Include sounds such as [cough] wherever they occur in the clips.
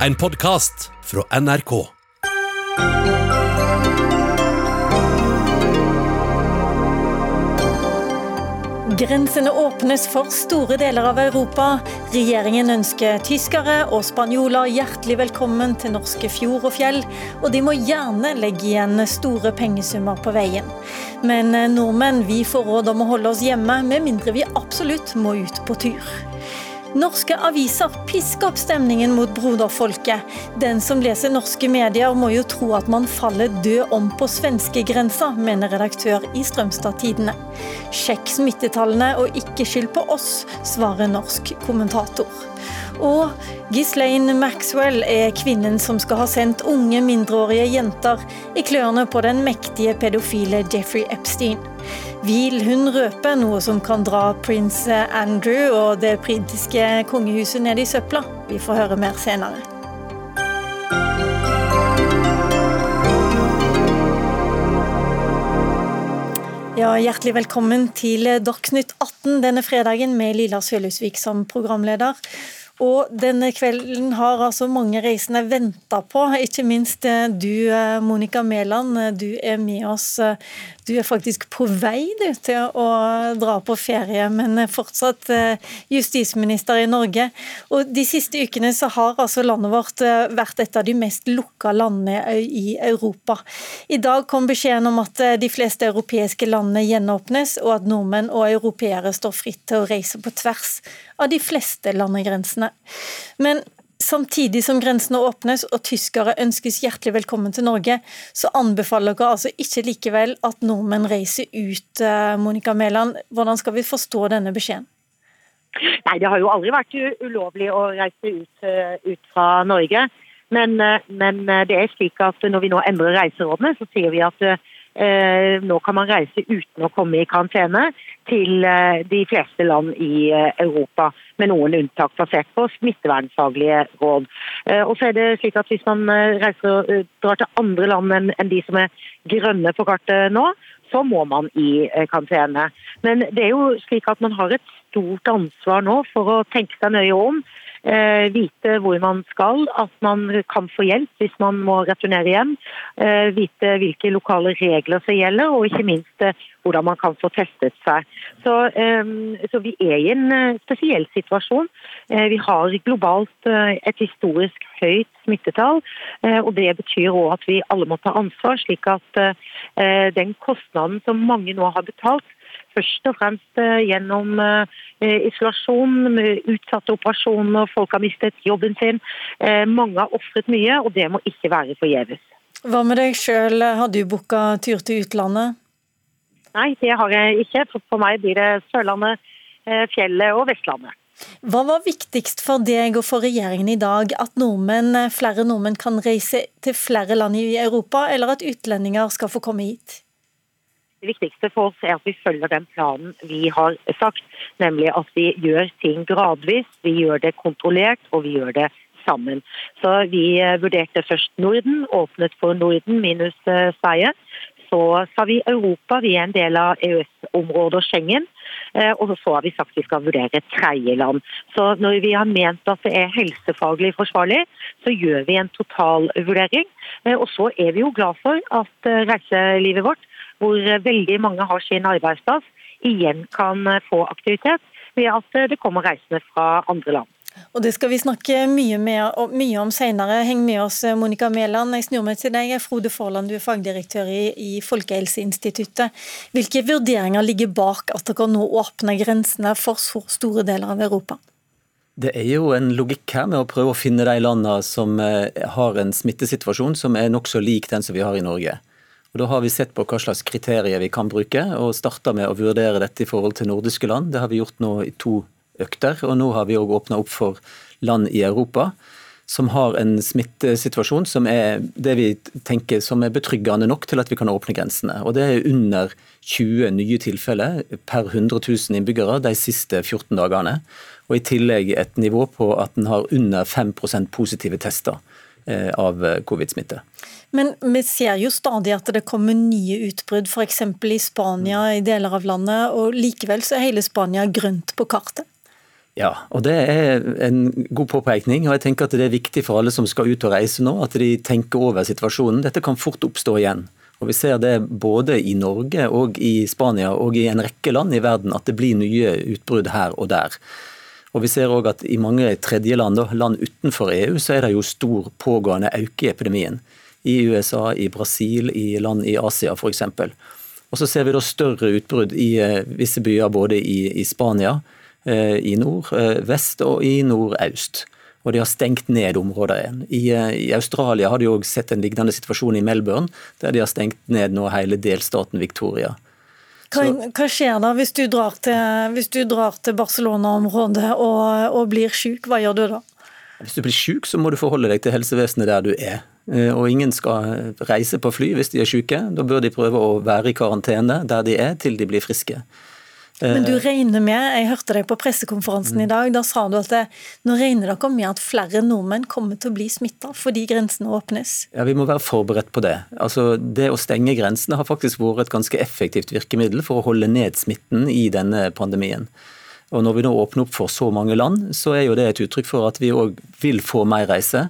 En podkast fra NRK. Grensene åpnes for store deler av Europa. Regjeringen ønsker tyskere og spanjoler hjertelig velkommen til norske fjord og fjell, og de må gjerne legge igjen store pengesummer på veien. Men nordmenn vi får råd om å holde oss hjemme, med mindre vi absolutt må ut på tur. Norske aviser pisker opp stemningen mot broderfolket. Den som leser norske medier må jo tro at man faller død om på svenskegrensa, mener redaktør i Strømstad Tidende. Sjekk smittetallene og ikke skyld på oss, svarer norsk kommentator. Og Ghislaine Maxwell er kvinnen som skal ha sendt unge mindreårige jenter i klørne på den mektige pedofile Jeffrey Epstein. Vil hun røpe noe som kan dra prins Andrew og det britiske kongehuset ned i søpla? Vi får høre mer senere. Ja, Hjertelig velkommen til Dagsnytt 18 denne fredagen med Lilla Sølhusvik som programleder. Og denne kvelden har altså mange reisende venta på, ikke minst du Monica Mæland. Du er med oss du er faktisk på vei du, til å dra på ferie, men fortsatt eh, justisminister i Norge. Og De siste ukene så har altså landet vårt eh, vært et av de mest lukka landene i Europa. I dag kom beskjeden om at eh, de fleste europeiske landene gjenåpnes, og at nordmenn og europeere står fritt til å reise på tvers av de fleste landegrensene. Men Samtidig som grensene åpnes og tyskere ønskes hjertelig velkommen til Norge, så anbefaler dere altså ikke likevel at nordmenn reiser ut. Eh, Monica Mæland, hvordan skal vi forstå denne beskjeden? Nei, Det har jo aldri vært ulovlig å reise ut, eh, ut fra Norge. Men, eh, men, det er slik at når vi nå endrer reiserådene, så sier vi at nå kan man reise uten å komme i karantene til eh, de fleste land i eh, Europa, med noen unntak basert på smittevernfaglige råd. Og så er det slik at Hvis man reiser, drar til andre land enn de som er grønne på kartet nå, så må man i karantene. Men det er jo slik at man har et stort ansvar nå for å tenke seg nøye om Eh, vite hvor man skal, at man kan få hjelp hvis man må returnere hjem. Eh, vite hvilke lokale regler som gjelder, og ikke minst eh, hvordan man kan få testet seg. Så, så vi er i en spesiell situasjon. Vi har globalt et historisk høyt smittetall, og det betyr òg at vi alle må ta ansvar, slik at den kostnaden som mange nå har betalt, først og fremst eh, gjennom eh, isolasjon, utsatte operasjoner, folk har mistet jobben sin. Eh, mange har ofret mye, og det må ikke være forgjeves. Hva med deg sjøl, har du booka tur til utlandet? Nei, det har jeg ikke. For meg blir det Sørlandet, fjellet og Vestlandet. Hva var viktigst for deg og for regjeringen i dag? At nordmenn, flere nordmenn kan reise til flere land i Europa, eller at utlendinger skal få komme hit? Det viktigste for oss er at vi følger den planen vi har sagt, nemlig at vi gjør ting gradvis, vi gjør det kontrollert og vi gjør det sammen. Så Vi eh, vurderte først Norden, åpnet for Norden minus eh, Sverige. Så sa vi Europa, vi er en del av EØS-området og Schengen. Eh, og så har vi sagt vi skal vurdere tredjeland. Så når vi har ment at det er helsefaglig forsvarlig, så gjør vi en totalvurdering. Og så er vi jo glad for at reiselivet vårt hvor veldig mange har sin arbeidsplass, igjen kan få aktivitet ved at det kommer reisende fra andre land. Og Det skal vi snakke mye, med, mye om senere. Heng med oss, Monica Mæland. Jeg snur meg til deg. Frode Forland, du er fagdirektør i, i Folkehelseinstituttet. Hvilke vurderinger ligger bak at dere nå åpner grensene for så store deler av Europa? Det er jo en logikk her med å prøve å finne de landene som eh, har en smittesituasjon som er nokså lik den som vi har i Norge. Og Da har vi sett på hva slags kriterier vi kan bruke, og starta med å vurdere dette i forhold til nordiske land. Det har vi gjort nå i to økter, og nå har vi òg åpna opp for land i Europa som har en smittesituasjon som er det vi tenker som er betryggende nok til at vi kan åpne grensene. Og Det er under 20 nye tilfeller per 100 000 innbyggere de siste 14 dagene. Og i tillegg et nivå på at en har under 5% positive tester av covid-smitte. Men vi ser jo stadig at det kommer nye utbrudd, f.eks. i Spania, i deler av landet. og Likevel så er hele Spania grønt på kartet. Ja, og det er en god påpekning. og jeg tenker at Det er viktig for alle som skal ut og reise nå, at de tenker over situasjonen. Dette kan fort oppstå igjen. Og Vi ser det både i Norge og i Spania og i en rekke land i verden, at det blir nye utbrudd her og der. Og Vi ser òg at i mange tredjeland, land utenfor EU, så er det jo stor pågående økning i epidemien. I USA, i Brasil, i land i Asia f.eks. Og så ser vi da større utbrudd i eh, visse byer både i, i Spania, Eh, i nord, eh, vest og i nordøst. Og de har stengt ned områder igjen. I, I, Australia har de òg sett en lignende situasjon i Melbourne, der de har stengt ned nå hele delstaten Victoria. Hva, hva, skjer da hvis du drar til, til Barcelona-området og, og, blir syk, hva gjør du da? Hvis du blir syk, så må du forholde deg til helsevesenet der du er. Og ingen skal reise på fly hvis de er syke. Da bør de prøve å være i karantene der de er til de blir friske. Men du eh, regner med, jeg hørte deg på pressekonferansen i dag, da sa du at det, nå regner dere med at flere nordmenn kommer til å bli smitta fordi grensene åpnes? Ja, Vi må være forberedt på det. Altså, Det å stenge grensene har faktisk vært et ganske effektivt virkemiddel for å holde ned smitten i denne pandemien. Og Når vi nå åpner opp for så mange land, så er jo det et uttrykk for at vi òg vil få mer reise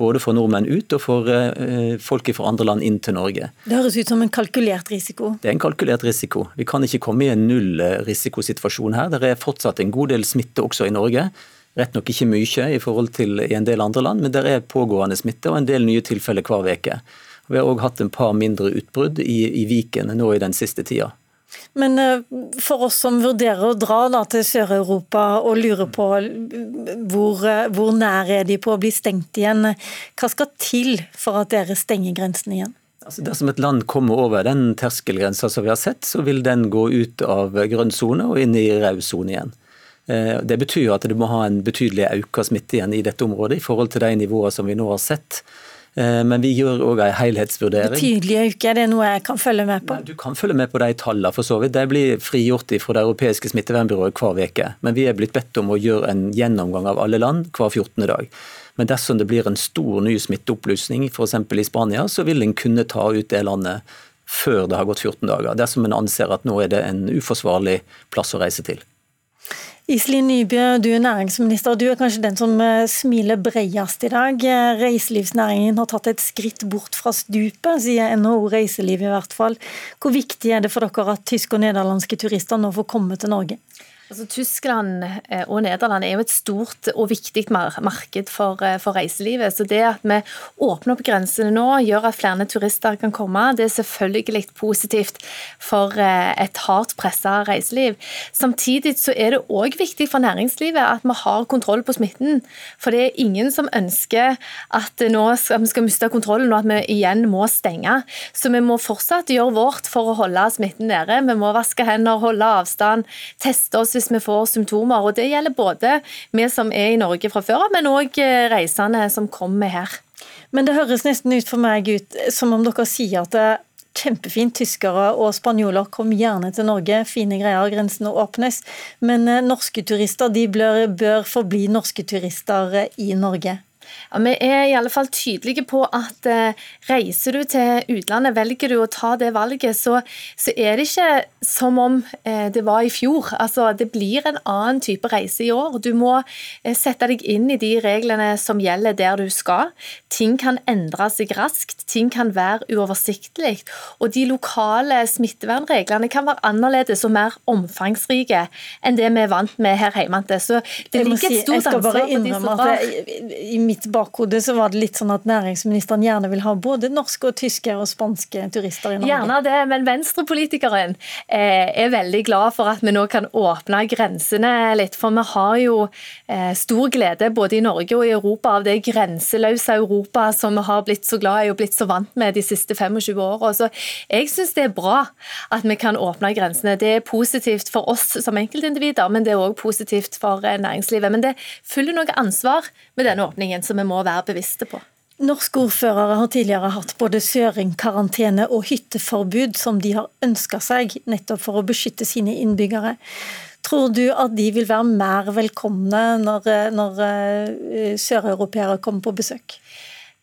både for nordmenn ut og for eh, folk fra andre land inn til Norge. Det høres ut som en kalkulert risiko? Det er en kalkulert risiko. Vi kan ikke komme i en nullrisikosituasjon her. Det er fortsatt en god del smitte også i Norge. Rett nok ikke mye i forhold til i en del andre land, men det er pågående smitte og en del nye tilfeller hver uke. Vi har òg hatt en par mindre utbrudd i, i Viken nå i den siste tida. Men eh, for oss som vurderer å dra da, til Sør-Europa og lurer på hvor, eh, hvor, nær er de på å bli stengt igjen, hva skal til for at dere stenger grensen igjen? Altså dersom et land kommer over den terskelgrensa som vi har sett, så vil den gå ut av grønn sone og inn i rød sone igjen. Eh, det betyr at det må ha en betydelig økt smitte igjen i dette området i forhold til de nivåene som vi nå har sett Eh, men vi gjør òg en helhetsvurdering. Betydelige uker, det er noe jeg kan følge med på? Du kan følge med på de tallene, for så vidt. De blir frigjort fra det europeiske smittevernbyrået hver uke. Men vi er blitt bedt om å gjøre en gjennomgang av alle land hver 14. dag. Men dersom det blir en stor ny smitteoppblussing, f.eks. i Spania, så vil en kunne ta ut det landet før det har gått 14 dager. Dersom en anser at nå er det en uforsvarlig plass å reise til. Iselin Nybø, du er næringsminister. Du er kanskje den som eh, smiler bredest i dag. Reiselivsnæringen har tatt et skritt bort fra stupet, sier NHO Reiseliv i hvert fall. Hvor viktig er det for dere at tyske og nederlandske turister nå får komme til Norge? Altså, Tyskland eh, og Nederland er jo et stort og viktig marked for, eh, for, reiselivet. så Det at vi åpner opp grensene nå, gjør at flere turister kan komme. Det er selvfølgelig positivt for eh, et hardt pressa reiseliv. Samtidig så er det òg viktig for næringslivet at vi har kontroll på smitten. For det er ingen som ønsker at nå skal, vi skal miste kontrollen og at vi igjen må stenge. Så vi må fortsatt gjøre vårt for å holde smitten nede. Vi må vaske hender, holde avstand, teste oss hvis vi får symptomer. og Det gjelder både vi som er i Norge fra før men òg eh, reisende som kommer her. Men det høres nesten ut for meg ut som om dere sier at det er kjempefint. Tyskere og spanjoler kom gjerne til Norge, fine greier, grensene åpnes. Men eh, norske turister de bør, bør forbli norske turister eh, i Norge. Ja, vi er i alle fall tydelige på at eh, reiser du til utlandet, velger du å ta det valget, så, så er det ikke som om eh, det var i fjor. Altså, det blir en annen type reise i år. Du må eh, sette deg inn i de reglene som gjelder der du skal. Ting kan endre seg raskt, ting kan være uoversiktlig. Og de lokale smittevernreglene kan være annerledes og mer omfangsrike enn det vi er vant med her hjemme. Så det ligger et stort ansvar på de som drar mitt bakhode så var det litt sånn at næringsministeren gjerne vil ha både norske og tyske og spanske turister i Norge. Gjerne det, men venstrepolitikeren eh, er veldig glad for at vi nå kan åpne grensene litt. For vi har jo eh, stor glede både i Norge og i Europa av det grenseløse Europa som vi har blitt så glad i og blitt så vant med de siste 25 åra. Så jeg syns det er bra at vi kan åpne grensene. Det er positivt for oss som enkeltindivider, men det er òg positivt for eh, næringslivet. Men det følger noe ansvar med denne åpningen som vi må være bevisste på. Norske ordførere har tidligere hatt både søringkarantene og hytteforbud som de har ønska seg, nettopp for å beskytte sine innbyggere. Tror du at de vil være mer velkomne når, når uh, søreuropeere kommer på besøk?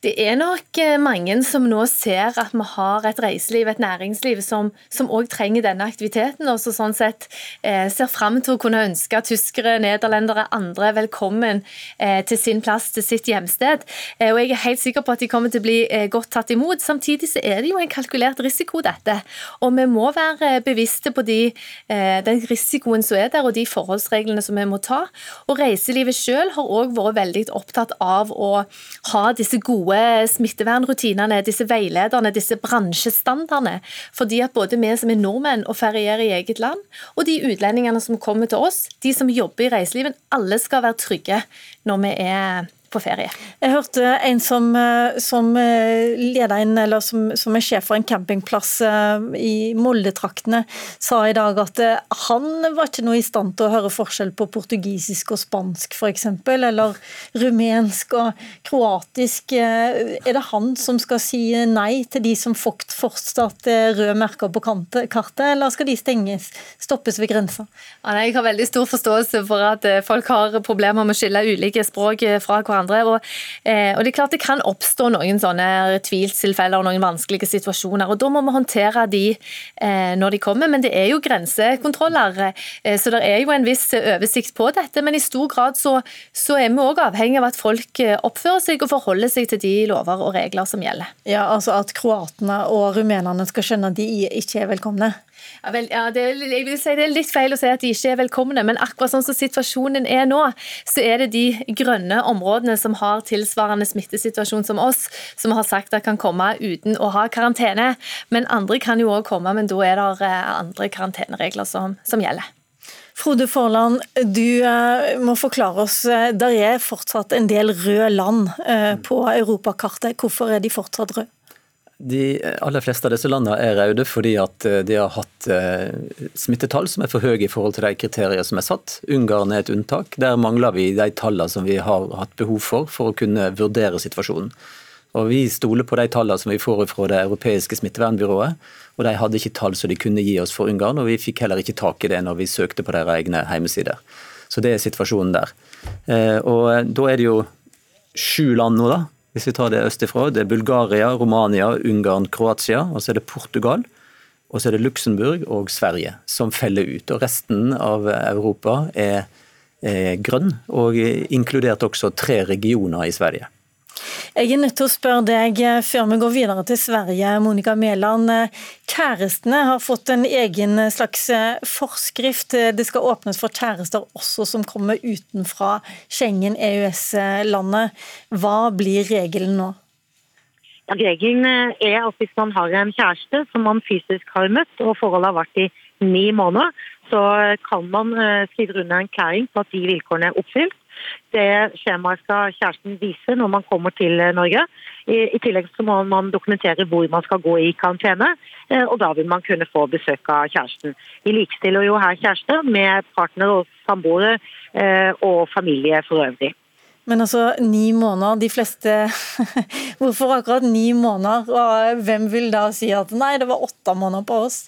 Det er nok eh, mange som nå ser at vi har et reiseliv, et næringsliv, som òg trenger denne aktiviteten, og som sånn sett eh, ser fram til å kunne ønske tyskere, nederlendere, andre velkommen eh, til sin plass, til sitt hjemsted. Eh, og jeg er helt sikker på at de kommer til å bli eh, godt tatt imot. Samtidig så er det jo en kalkulert risiko, dette. Og vi må være eh, bevisste på de, den risikoen som er der, og de forholdsreglene som vi må ta. Og reiselivet selv har òg vært veldig opptatt av å ha disse gode gode smittevernrutinene, disse veilederne, disse bransjestandardene. Fordi at både vi som er nordmenn og ferierer i eget land, og de utlendingene som kommer til oss, de som jobber i reiselivet, alle skal være trygge når vi er på ferie. Jeg hørte en som, eh, som eh, leder eller som, som, er sjef for en campingplass eh, i Molde-traktene, sa i dag at han var ikke noe i stand til å høre forskjell på portugisisk og spansk f.eks., eller rumensk og kroatisk. Er det han som skal si nei til de som fortsatt er røde merker på kartet, eller skal de stenges, stoppes ved grensa? Ja, jeg har veldig stor forståelse for at folk har problemer med å skille ulike språk fra hverandre hverandre. Og, eh, og, det er klart det kan oppstå noen sånne tvilstilfeller og noen vanskelige situasjoner. og Da må vi håndtere de eh, når de kommer. Men det er jo grensekontroller, eh, så det er jo en viss oversikt på dette. Men i stor grad så, så er vi òg avhengig av at folk eh, oppfører seg og forholder seg til de lover og regler som gjelder. Ja, altså At kroatene og rumenerne skal skjønne at de ikke er velkomne? Ja, vel, ja, det, jeg vil si det er litt feil å si at de ikke er velkomne, men akkurat sånn som situasjonen er nå, så er det de grønne områdene som har tilsvarende smittesituasjon som oss, som har sagt at kan komme uten å ha karantene. Men andre kan jo òg komme, men da er det eh, andre karanteneregler som, som gjelder. Frode Forland, du eh, må forklare oss. Eh, der er fortsatt en del røde land på europakartet. Hvorfor er de fortsatt røde? De aller fleste av disse landene er røde fordi at eh, de har hatt eh, smittetall som er for høye i forhold til de kriterier som er satt. Ungarn er et unntak. Der mangler vi de tallene som vi har hatt behov for for å kunne vurdere situasjonen. Og Vi stoler på de tallene som vi får fra det europeiske smittevernbyrået. og De hadde ikke tall som de kunne gi oss for Ungarn, og vi fikk heller ikke tak i det når vi søkte på deres egne hjemmesider. Så det er situasjonen der. Eh, og Da er det jo sju land nå da, hvis vi tar det østifra, det er Bulgaria, Romania, Ungarn, Kroatia. Og så er det Portugal. Og så er det Luxembourg og Sverige som feller ut. Og resten av Europa er, er grønn, og inkludert også tre regioner i Sverige. Jeg er nødt til å spørre deg, eh, før vi går videre til Sverige, Monica Mæland. Eh, kjærestene har fått en egen eh, slags forskrift. Det skal åpnes for kjærester også som kommer utenfra Schengen-EØS-landet. Hva blir regelen nå? Ja, regelen er at hvis man har en kjæreste som man fysisk har møtt, og forholdet har vært i ni måneder, så kan man skrive under en erklæring på at de vilkårene er oppfylt. Det skjemaet skal kjæresten vise når man kommer til eh, Norge. I, tillegg så må man dokumentere hvor man skal gå i karantene, eh, og da vil man kunne få besøk av kjæresten. Vi likestiller jo her kjæreste med partner og samboere eh, og familie for øvrig. Men altså, ni måneder, de fleste [laughs] Hvorfor akkurat ni måneder? Og hvem vil da si at nei, det var åtte måneder på oss?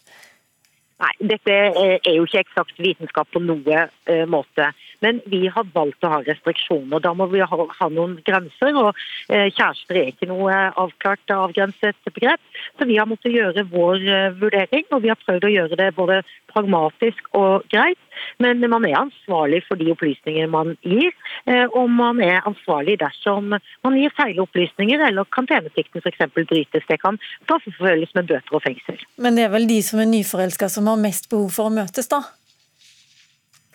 Nei, dette er jo ikke eksakt vitenskap på noe måte. Men vi har valgt å ha restriksjoner. Da må vi ha, ha noen grenser. og uh, Kjærester er ikke noe avklart avgrenset begrep. Så vi har måttet gjøre vår uh, vurdering, og vi har prøvd å gjøre det både pragmatisk og greit. Men man er ansvarlig for de opplysninger man gir, eh, og man er ansvarlig dersom man gir feil opplysninger eller karanteneplikten f.eks. brytes. Det kan straffeforfølges med bøter og fengsel. Men det er vel de som er nyforelska som har mest behov for å møtes, da?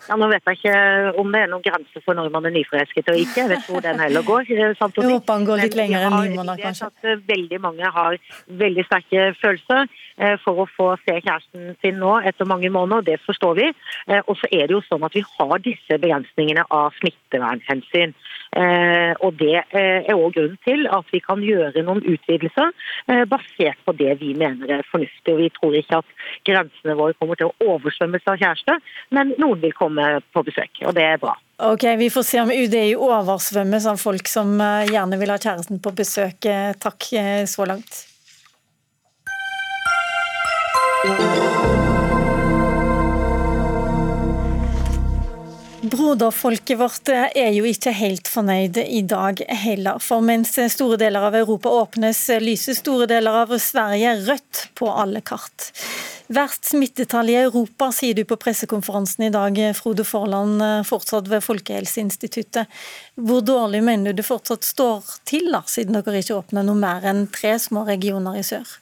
Ja, Nå vet jeg ikke om det er noen grense for når man er nyforelsket og ikke. Jeg vet hvor den heller går. Eh, jeg håper han går litt lenger enn ni måneder, kanskje. At eh, veldig mange har veldig sterke følelser eh, for å få se kjæresten sin nå etter mange måneder, det forstår vi. Og så er det jo sånn at vi har disse begrensningene av smittevernhensyn. Og det er òg grunnen til at vi kan gjøre noen utvidelser basert på det vi mener er fornuftig. Og vi tror ikke at grensene våre kommer til å oversvømmes av kjærester, men noen vil komme komme på besøk, og det er bra. Ok, Vi får se om UDI oversvømmes av folk som eh, gjerne vil ha kjæresten på besøk. Eh, takk eh, så langt. Broderfolket vårt er jo ikke helt fornøyd i dag heller. For mens store deler av Europa åpnes, lyser store deler av Sverige rødt på alle kart. Verst smittetall i Europa, sier du på pressekonferansen i dag, Frode Forland, fortsatt ved Folkehelseinstituttet. Hvor dårlig mener du det fortsatt står til, da, siden dere ikke åpner noe mer enn tre små regioner i sør?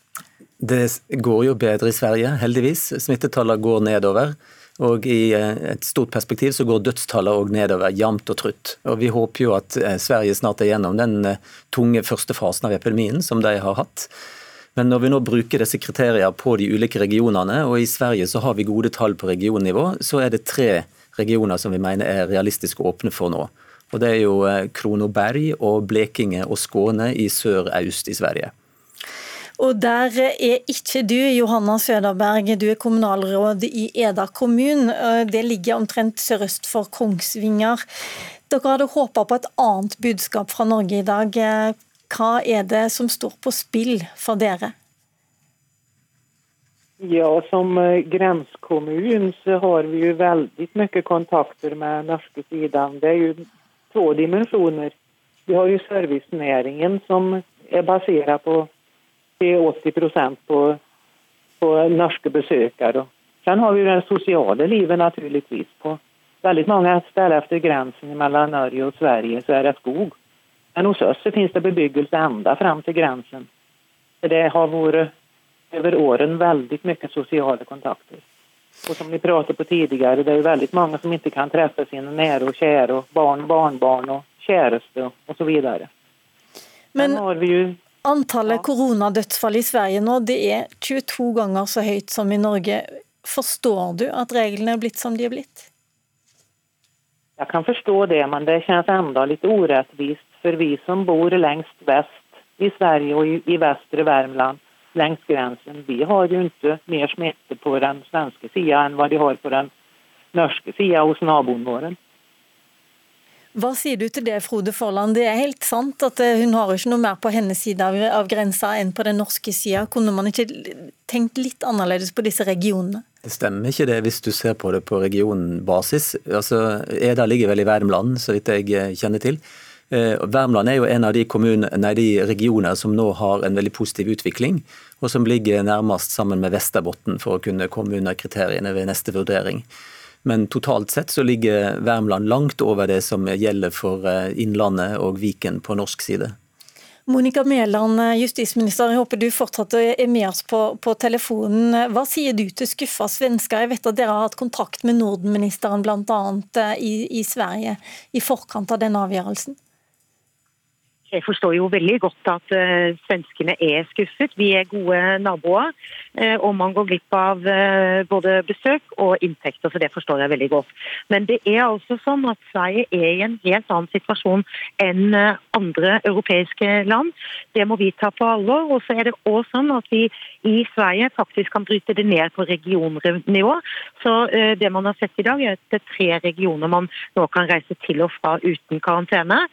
Det går jo bedre i Sverige, heldigvis. Smittetallene går nedover. Og i eh, et stort perspektiv så går dødstallene òg nedover jevnt og trutt. Og vi håper jo at eh, Sverige snart er gjennom den eh, tunge første fasen av epidemien som de har hatt. Men når vi nå bruker disse kriteriene på de ulike regionene, og i Sverige så har vi gode tall på regionnivå, så er det tre regioner som vi mener er realistisk åpne for nå. Og Det er jo Kronoberg og Blekinge og Skåne i sør-øst i Sverige. Og der er ikke du, Johanna Søderberg, du er kommunalråd i Eda kommune. Det ligger omtrent sørøst for Kongsvinger. Dere hadde håpa på et annet budskap fra Norge i dag. Hva er det som står på spill for dere? Ja, som grensekommune så har vi jo veldig mye kontakter med norske siden. Det er jo to dimensjoner. Vi har jo servicenæringen som er basert på till 80 procent på, på norske besökare. Sen har vi det sociala livet naturligtvis. På väldigt många ställen efter gränsen mellan Norge och Sverige så är det skog. Men hos oss så finns det bebyggelse ända fram till gränsen. det har varit över åren väldigt mycket sociala kontakter. Och som vi pratade på tidigare, det är väldigt många som inte kan träffa sina nära och kära og barn, barnbarn och käreste och, och så vidare. Men Sen har vi ju Antallet koronadødsfall i Sverige nå det er 22 ganger så høyt som i Norge. Forstår du at reglene er blitt som de er blitt? Jeg kan forstå det, men det kjennes enda litt urettvist for vi som bor lengst vest i Sverige og i, vestre Värmland lengst grensen. Vi har jo ikke mer smitte på den svenske sida enn hva de har på den norske sida hos naboen vår. Hva sier du til det, Frode Forland? Det er helt sant at eh, hun har ikke noe mer på hennes side av, grensa enn på den norske sida. Kunne man ikke tenkt litt annerledes på disse regionene? Det stemmer ikke det hvis du ser på det på regionbasis. Altså, Eda ligger vel i Värmland, så vidt jeg eh, kjenner til. Eh, Värmland er jo en av de, nei, de regioner som nå har en veldig positiv utvikling, og som ligger nærmest sammen med Vesterbotten for å kunne komme under kriteriene ved neste vurdering. Men totalt sett så ligger Värmland langt over det som gjelder for eh, Innlandet og Viken på norsk side. Monica Mæland, eh, justisminister, jeg håper du fortsatt er med oss på, på, telefonen. Hva sier du til skuffa svensker? Jeg vet at dere har hatt kontakt med Norden-ministeren bl.a. Eh, I, i Sverige i forkant av denne avgjørelsen? Jeg forstår jo veldig godt at uh, svenskene er skuffet. Vi er gode naboer. Uh, og man går glipp av uh, både besøk og inntekter, så det forstår jeg veldig godt. Men det er altså sånn at Sverige er i en helt annen situasjon enn andre europeiske land. Det må vi ta på alvor. Og så er det også sånn at vi i Sverige faktisk kan bryte det ned på regionnivå. Så det man har sett i dag, er at det er tre regioner man nå kan reise til og fra uten karantene.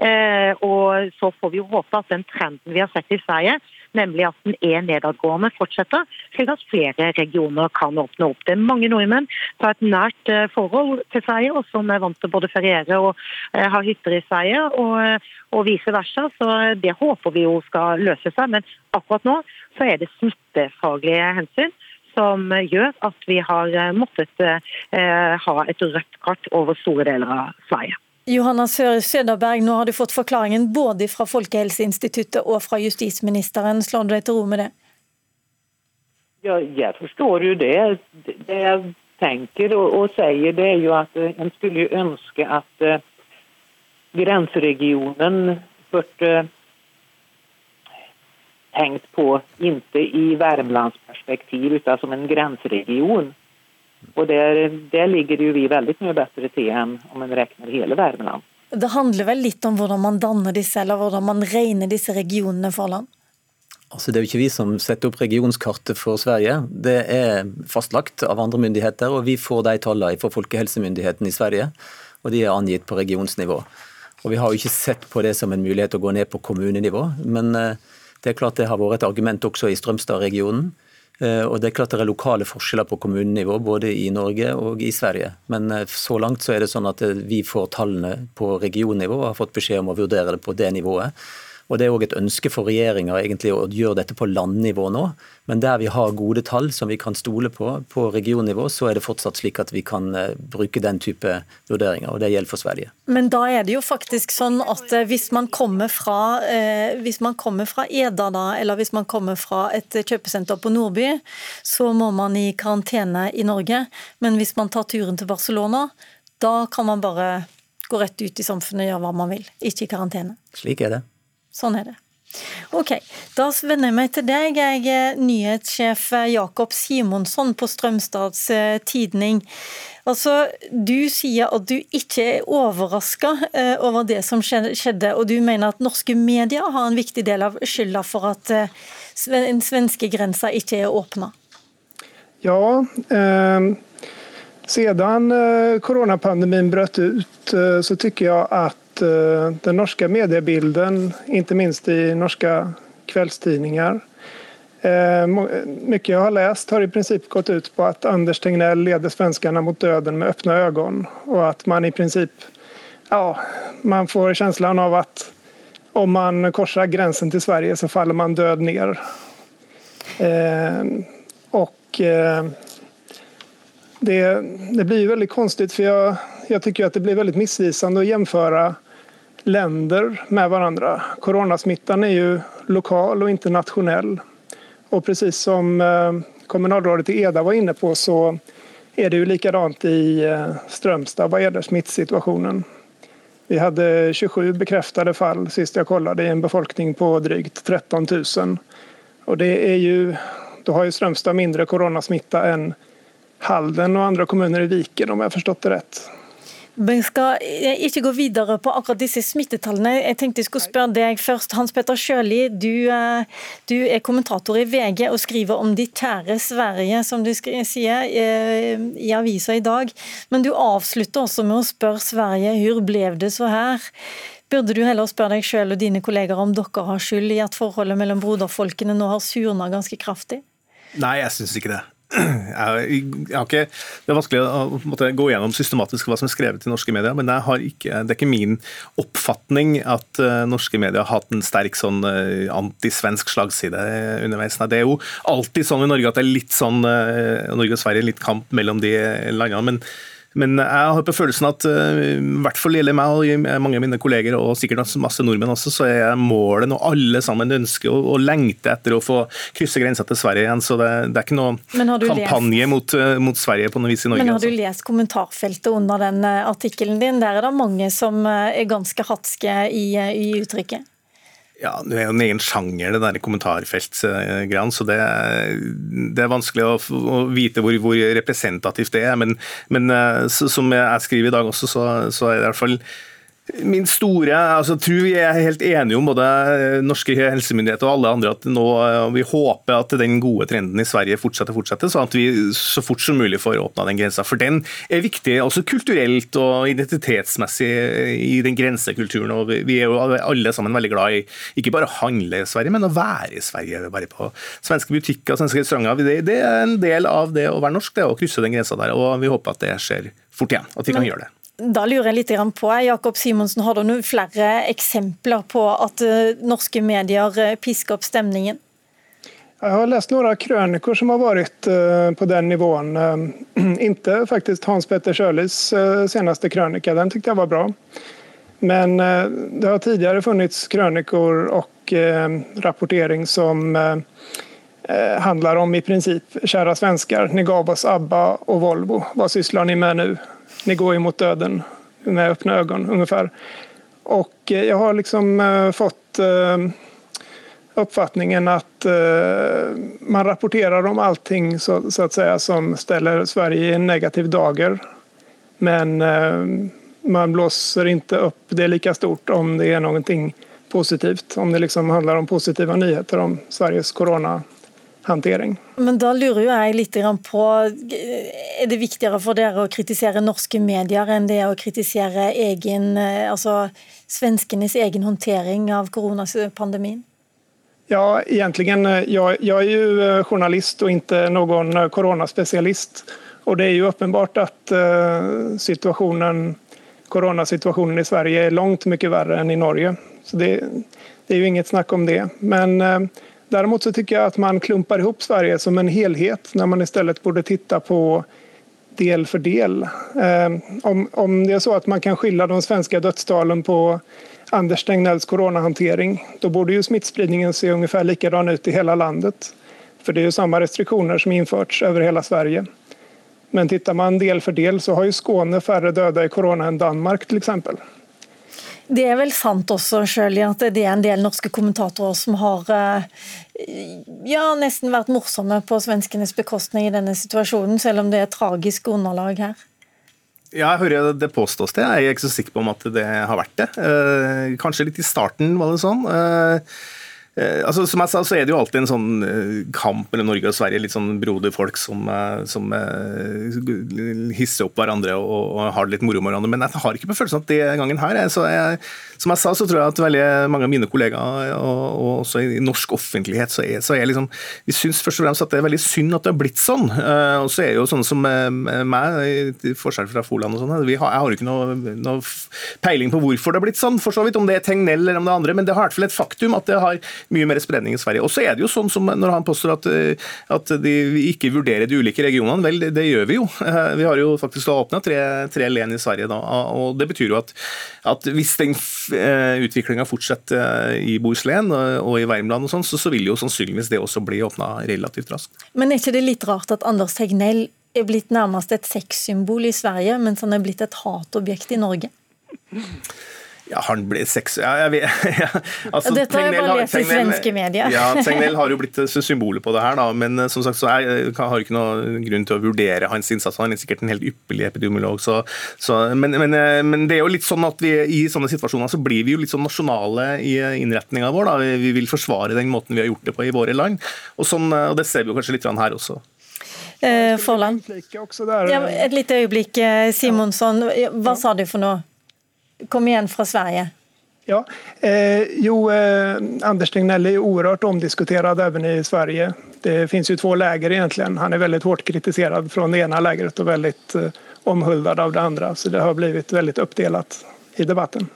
Og så får vi jo håpe at den trenden vi har sett i Sverige, nemlig at den er nedadgående, fortsetter, slik at flere regioner kan åpne opp. Det er mange nordmenn som har et nært eh, forhold til Sverige, og som er vant til både feriere og eh, har hytter i Sverige, og, eh, og vice versa. Så det håper vi jo skal løse seg. Men akkurat nå så er det smittefaglige hensyn som gjør at vi har måttet eh, ha et rødt kart over store deler av Sverige. Johanna Søderberg, nå har du fått forklaringen både fra Folkehelseinstituttet og fra justisministeren. Slår du deg til ro med det? Ja, jeg forstår jo det. Det jeg tenker og, og sier, det er jo at uh, en skulle ønske at uh, grenseregionen burde tenkt på ikke i Värmlandsperspektiv, utan som en grenseregion. Og der, der ligger jo vi veldig mye bedre til enn om en regner hele Värmland. Det handler vel litt om hvordan man danner disse, eller hvordan man regner disse regionene for land? Altså, det er jo ikke vi som setter opp regionskartet for Sverige. Det er fastlagt av andre myndigheter, og vi får de tallene fra Folkehelsemyndigheten i Sverige. Og de er angitt på regionsnivå. Og Vi har jo ikke sett på det som en mulighet å gå ned på kommunenivå, men eh, det er klart det har vært et argument også i Strømstad-regionen. Eh, og det er klart det er lokale forskjeller på kommunenivå, både i Norge og i Sverige. Men eh, så langt så er det sånn at vi får tallene på regionnivå og har fått beskjed om å vurdere det på det nivået. Og Det er òg et ønske for regjeringa å gjøre dette på landnivå nå. Men der vi har gode tall som vi kan stole på på regionnivå, så er det fortsatt slik at vi kan eh, bruke den type vurderinger. og Det gjelder for Sverige. Men da er det jo faktisk sånn at eh, hvis man kommer fra, eh, hvis man kommer fra Eda, da, eller hvis man kommer fra et kjøpesenter på Nordby, så må man i karantene i Norge. Men hvis man tar turen til Barcelona, da kan man bare gå rett ut i samfunnet og gjøre hva man vil, ikke i karantene. Slik er det. Sånn er det. Ok, Da vender jeg meg til deg. Jeg er nyhetssjef Jakob Simonsson på Strømstads eh, Tidning. Altså, Du sier at du ikke er overraska eh, over det som skjedde, og du mener at norske medier har en viktig del av skylda for at eh, den svenske grensa ikke er åpna? Ja, eh, siden koronapandemien brøt ut, så syns jeg at Eh, den norske mediebilden, ikke minst i norske kveldstidninger. Mye jeg har lest, har i princip gått ut på at Anders Tegnell leder svenskarna mot döden med åpne øyne, og at man i princip, ja, man får følelsen av at om man korser grensen til Sverige så faller man død ned. Eh, och det, det blir veldig rart, for jag, jag tycker att det blir väldigt missvisande att jämföra länder med varandra. Coronasmittan är ju lokal och internationell. Och precis som eh, kommunalrådet i Eda var inne på så är det ju likadant i eh, Strömstad vad gäller smittsituationen. Vi hade 27 bekräftade fall sist jag kollade i en befolkning på drygt 13 000. Och det är ju, då har ju Strömstad mindre coronasmitta än Halden og andre kommuner i Viken, om jeg har forstått det rett. Vi skal ikke gå videre på akkurat disse smittetallene. Jeg tenkte jeg skulle spørre deg først. Hans Petter Sjøli, du, eh, du, er kommentator i VG og skriver om ditt kjære Sverige, som du sier eh, i avisa i dag. Men du avslutter også med å spørre Sverige hvor ble det så her? Burde du heller spørre deg selv og dine kolleger om dere har skyld i at forholdet mellom broderfolkene nå har surna ganske kraftig? Nei, jeg syns ikke det. [clears throat] Jeg, har ikke, det er vanskelig å måtte, gå gjennom systematisk hva som er skrevet i norske medier, men ikke, det er ikke min oppfatning at uh, norske medier har hatt en sterk sånn uh, antisvensk slagside underveis. Nei, det er jo alltid sånn i Norge at det er litt sånn uh, Norge og Sverige litt kamp mellom de landene. men men jeg har på følelsen at eh, i hvert fall gjelder meg og mange av mine kolleger, og sikkert masse nordmenn også, så er målet når alle sammen ønsker og, og lengter etter å få krysse grensa til Sverige igjen. Så det, det er ikke noe kampanje mot, eh, mot, Sverige på noe vis i Norge. Men har du altså. lest kommentarfeltet under den eh, artikkelen din? Der er det mange som er ganske hatske i, i uttrykket? Ja, Det er jo en egen sjanger, det der kommentarfeltgreiene, så det, det, er vanskelig å, å vite hvor, hvor, representativt det er. Men, men så, som jeg skriver i dag også, så, så er det i hvert fall Min store, altså tror Vi er helt enige om, både norske helsemyndigheter og alle andre, at nå vi håper at den gode trenden i Sverige fortsetter, fortsetter, sånn at vi så fort som mulig får åpna den grensa. For den er viktig også kulturelt og identitetsmessig i den grensekulturen. og Vi er jo alle sammen veldig glad i ikke bare å handle i Sverige, men å være i Sverige. Bare på svenske butikker og svenske restauranter. Det, det er en del av det å være norsk, det å krysse den grensa der. og Vi håper at det skjer fort igjen, at vi kan gjøre det. Da lurer jeg litt på, Jakob Simonsen, har du noen flere eksempler på at eh, norske medier eh, pisker opp stemningen? Jeg har lest noen krøniker som har vært eh, på den nivåen. [clears throat] Ikke faktisk Hans Petter Sjølis seneste krønike, den syntes jeg var bra. Men det har tidligere funnits krøniker og rapportering som handler om i prinsipp kjære svensker, dere ga oss ABBA og Volvo, hva sysler ni med nå? Ni går mot döden med öppna ögon ungefär. Och eh, jag har liksom eh, fått eh, uppfattningen att man rapporterar om allting så, så, att säga som ställer Sverige i en negativ dager. Men man blåser inte upp det lika stort om det är någonting positivt. Om det liksom handlar om positiva nyheter om Sveriges corona hantering. Men da lurer jo jeg litt på, Er det viktigere for dere å kritisere norske medier enn det å kritisere egen, altså svenskenes egen håndtering av koronapandemien? Ja, egentligen. Jeg, jeg er jo journalist og ikke noen koronaspesialist. Og det er jo åpenbart at situasjonen, koronasituasjonen i Sverige er langt mye verre enn i Norge. Så det, det er jo inget snakk om det. Men däremot så tycker jag att man klumpar ihop Sverige som en helhet när man istället borde titta på del för del. Om, om det är så att man kan skilja de svenska dödstalen på Anders Tegnells coronahantering, då borde ju smittspridningen se ungefär likadan ut i hela landet. För det är ju samma restriktioner som införts över hela Sverige. Men tittar man del för del så har ju Skåne färre döda i corona än Danmark till exempel. Det er vel sant også, Shirley, at det er en del norske kommentatorer som har eh, ja, nesten vært morsomme på svenskenes bekostning i denne situasjonen, selv om det er tragisk underlag her? Ja, jeg hører det påstås det. Jeg er ikke så sikker på om at det har vært det. Eh, kanskje litt i starten var det sånn. Eh, altså, som jeg sa, så er det jo alltid en sånn eh, kamp mellom Norge og Sverige. Litt sånn broderfolk som, eh, som hisser opp hverandre og, og, har det litt moro med hverandre. Men jeg har ikke på følelsen at det gangen her så jeg, Som jeg sa, så tror jeg at veldig mange av mine kollegaer, og, og også i norsk offentlighet, så er, så er liksom Vi syns først og fremst at det er veldig synd at det har blitt sånn. Og så er jo sånne som meg, i forskjell fra Foland og sånn, jeg har jo ikke noe, noe peiling på hvorfor det har blitt sånn, for så vidt, om det er Tegnell eller om det er andre, men det har i hvert fall et faktum at det har mye mer spredning i Sverige. Og så er det jo sånn som når han påstår at, eh, at de ikke vurderer de ulike regionene. Vel, det, det gjør vi jo. Vi har jo faktisk åpna tre, tre len i Sverige da. og Det betyr jo at, at hvis den utviklinga fortsetter i Bohuslän og i Värmland, og sånn, så, så vil jo sannsynligvis det også bli åpna relativt raskt. Men er ikke det litt rart at Anders Tegnell er blitt nærmest et sexsymbol i Sverige, mens han er blitt et hatobjekt i Norge? Ja, han ble sex... Ja, jeg vet, [laughs] ja, altså, Dette har jeg bare lest i svenske medier. ja, Tegnell har jo blitt symbolet på det her, da, men eh, som sagt så jeg, jeg har ikke noen grunn til å vurdere hans innsats. Han er sikkert en helt ypperlig epidemiolog. Så, så, men, men, eh, men, det er jo litt sånn at vi, i sånne situasjoner så blir vi jo litt sånn nasjonale i innretninga vår. Da. Vi vil forsvare den måten vi har gjort det på i våre land, og, sånn, og det ser vi jo kanskje litt her også. Eh, Forland. Ja, et lite øyeblikk, Simonsson. Hva sa du for noe? Kom igjen fra Sverige. Ja, eh, jo, eh, Anders Tegnell är oerhört omdiskuterad även i Sverige. Det finns ju två läger egentligen. Han är väldigt hårt kritiserad från det ena lägret och väldigt eh, omhuldad av det andra. Så det har blivit väldigt uppdelat i debatten.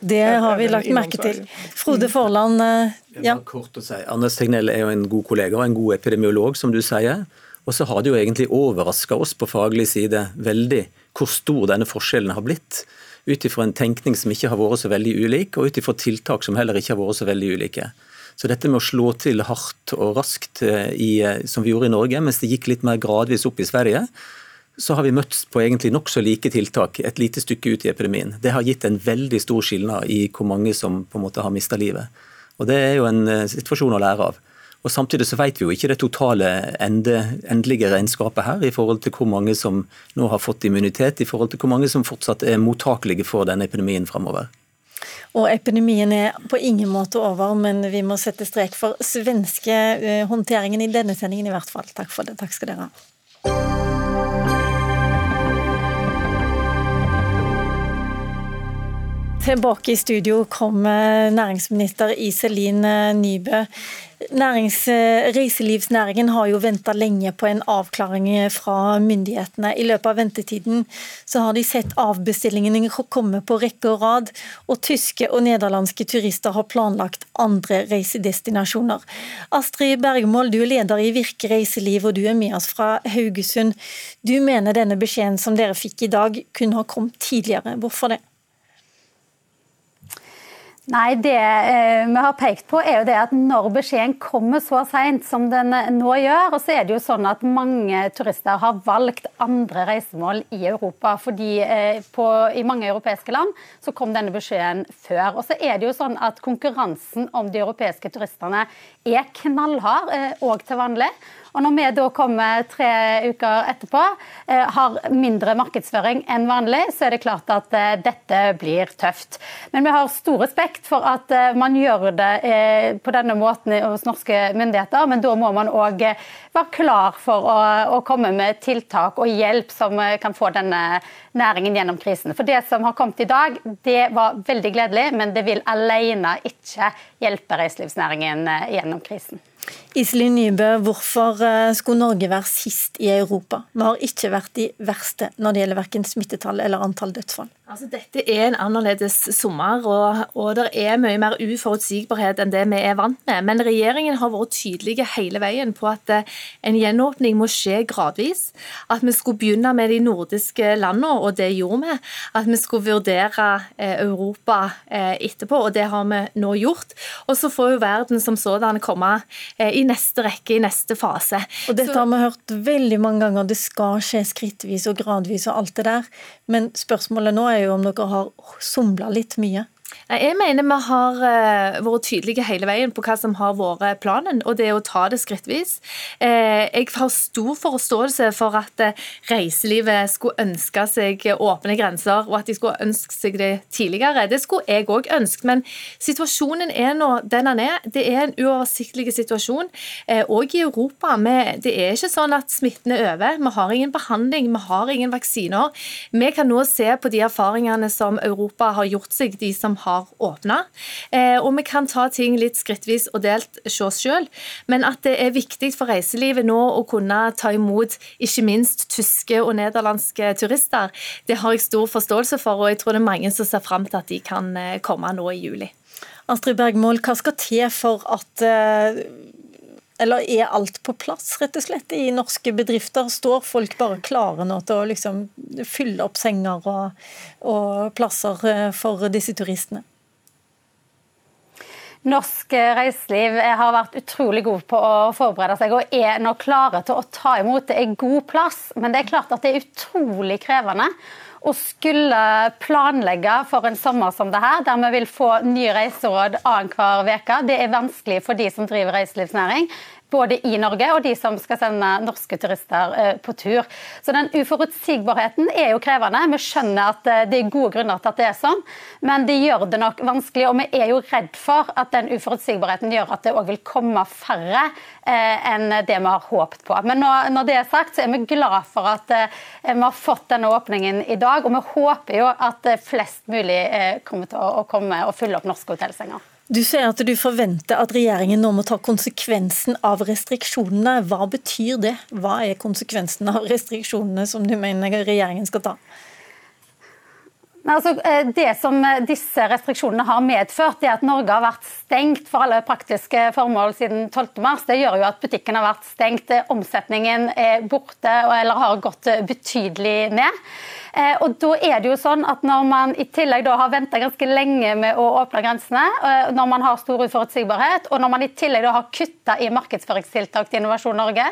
Det har vi lagt merke til. Frode Forland, eh, ja. Kort å si. Anders Tegnell er jo en god kollega og en god epidemiolog, som du sier. Og så har det jo egentlig overraska oss på faglig side veldig hvor stor denne forskjellen har blitt ut ifra en tenkning som ikke har vært så veldig ulik, og ut ifra tiltak som heller ikke har vært så veldig ulike. Så dette med å slå til hardt og raskt eh, i, eh, som vi gjorde i Norge, mens det gikk litt mer gradvis opp i Sverige, så har vi møtt på egentlig nokså like tiltak et lite stykke ut i epidemien. Det har gitt en veldig stor skilnad i hvor mange som på en måte har mista livet. Og Det er jo en eh, situasjon å lære av. Og Samtidig så vet vi jo ikke det totale ende, endelige regnskapet her, i forhold til hvor mange som nå har fått immunitet, i forhold til hvor mange som fortsatt er mottakelige for denne epidemien framover. Og Epidemien er på ingen måte over, men vi må sette strek for svenske eh, håndteringen i denne sendingen i hvert fall. Takk for det. Takk skal dere ha. Tilbake i studio kom næringsminister Iselin Nybø. Nærings, reiselivsnæringen har jo venta lenge på en avklaring fra myndighetene. I løpet av ventetiden så har de sett avbestillingene komme på rekke og rad, og tyske og nederlandske turister har planlagt andre reisedestinasjoner. Astrid Bergmål, du er leder i Virke reiseliv, og du er med oss fra Haugesund. Du mener denne beskjeden som dere fikk i dag kunne ha kommet tidligere. Hvorfor det? Nei, Det eh, vi har pekt på er jo det at når beskjeden kommer så seint som den eh, nå gjør, og så er det jo sånn at mange turister har valgt andre reisemål i Europa. fordi eh, på, I mange europeiske land så kom denne beskjeden før. Og så er det jo sånn at Konkurransen om de europeiske turistene er knallhard òg til vanlig. Og Når vi da kommer tre uker etterpå, eh, har mindre markedsføring enn vanlig, så er det klart at eh, dette blir tøft. Men vi har stor respekt for at eh, man gjør det på denne måten hos norske myndigheter, men da må man òg være klar for å, komme med tiltak og hjelp som kan få denne næringen gjennom krisen. For Det som har kommet i dag, det var veldig gledelig, men det vil alene ikke hjelpe reiselivsnæringen gjennom krisen. Iselin Nybø, hvorfor eh, skulle Norge være sist i Europa? Vi har ikke vært de verste når det gjelder verken smittetall eller antall dødsfall. Altså, dette er en annerledes sommer, og, og, det er mye mer uforutsigbarhet enn det vi er vant med. Men regjeringen har vært tydelige hele veien på at eh, en gjenåpning må skje gradvis. At vi skulle begynne med de nordiske landene, og det gjorde vi. At vi skulle vurdere eh, Europa etterpå, og det har vi nå gjort. Og så får jo verden som sådan komme i neste rekke, i neste fase. Og Dette har vi hørt veldig mange ganger, det skal skje skrittvis og gradvis og alt det der. Men spørsmålet nå er jo om dere har somla litt mye. Jeg mener vi har eh, vært tydelige hele veien på hva som har vært planen, og det er å ta det skrittvis. Eh, jeg har stor forståelse for at eh, reiselivet skulle ønske seg åpne grenser, og at de skulle ønske seg det tidligere. Det skulle jeg òg ønske, men situasjonen er nå den den er. Det er en uoversiktlig situasjon, òg i Europa. Det er ikke sånn at smitten er over. Vi har ingen behandling, vi har ingen vaksiner. Vi kan nå se på de erfaringene som Europa har gjort seg, de som har åpna. Eh, og vi kan ta ting litt skrittvis og delt se oss sjøl, men at det er viktig for reiselivet nå å kunne ta imot ikke minst tyske og nederlandske turister, det har jeg stor forståelse for, og jeg tror det er mange som ser fram til at de kan eh, komme nå i juli. Astrid Bergmål, hva skal til for at eh, eller er alt på plass, rett og slett, i norske bedrifter? Står folk bare klare nå til å liksom fylle opp senger og, og plasser eh, for disse turistene? Norsk reiseliv har vært utrolig god på å forberede seg og er nå klare til å ta imot. Det er god plass, men det er klart at det er utrolig krevende å skulle planlegge for en sommer som det her, der vi vil få nye reiseråd annenhver uke. Det er vanskelig for de som driver reiselivsnæring både i Norge og de som skal sende norske turister eh, på tur. Så den uforutsigbarheten er jo krevende. Vi skjønner at eh, det er gode grunner til at det er sånn, men det gjør det nok vanskelig. Og vi er jo redd for at den uforutsigbarheten gjør at det òg vil komme færre eh, enn det vi har håpet på. Men når det er sagt, så er vi glad for at vi har fått denne åpningen i dag. Og vi håper jo at flest mulig kommer til å komme og fylle opp norske hotellsenger. Du sier at du forventer at regjeringen nå må ta konsekvensen av restriksjonene. Hva betyr det? Hva er konsekvensen av restriksjonene som du mener regjeringen skal ta? Altså, eh, det som disse restriksjonene har medført, er at Norge har vært stengt for alle praktiske formål siden 12.3. Det gjør jo at butikken har vært stengt. Omsetningen er borte eller har gått betydelig ned. Eh, og da er det jo sånn at Når man i tillegg da har venta ganske lenge med å åpne grensene, eh, når man har stor uforutsigbarhet, og når man i tillegg da har kutta i markedsføringstiltak til Innovasjon Norge,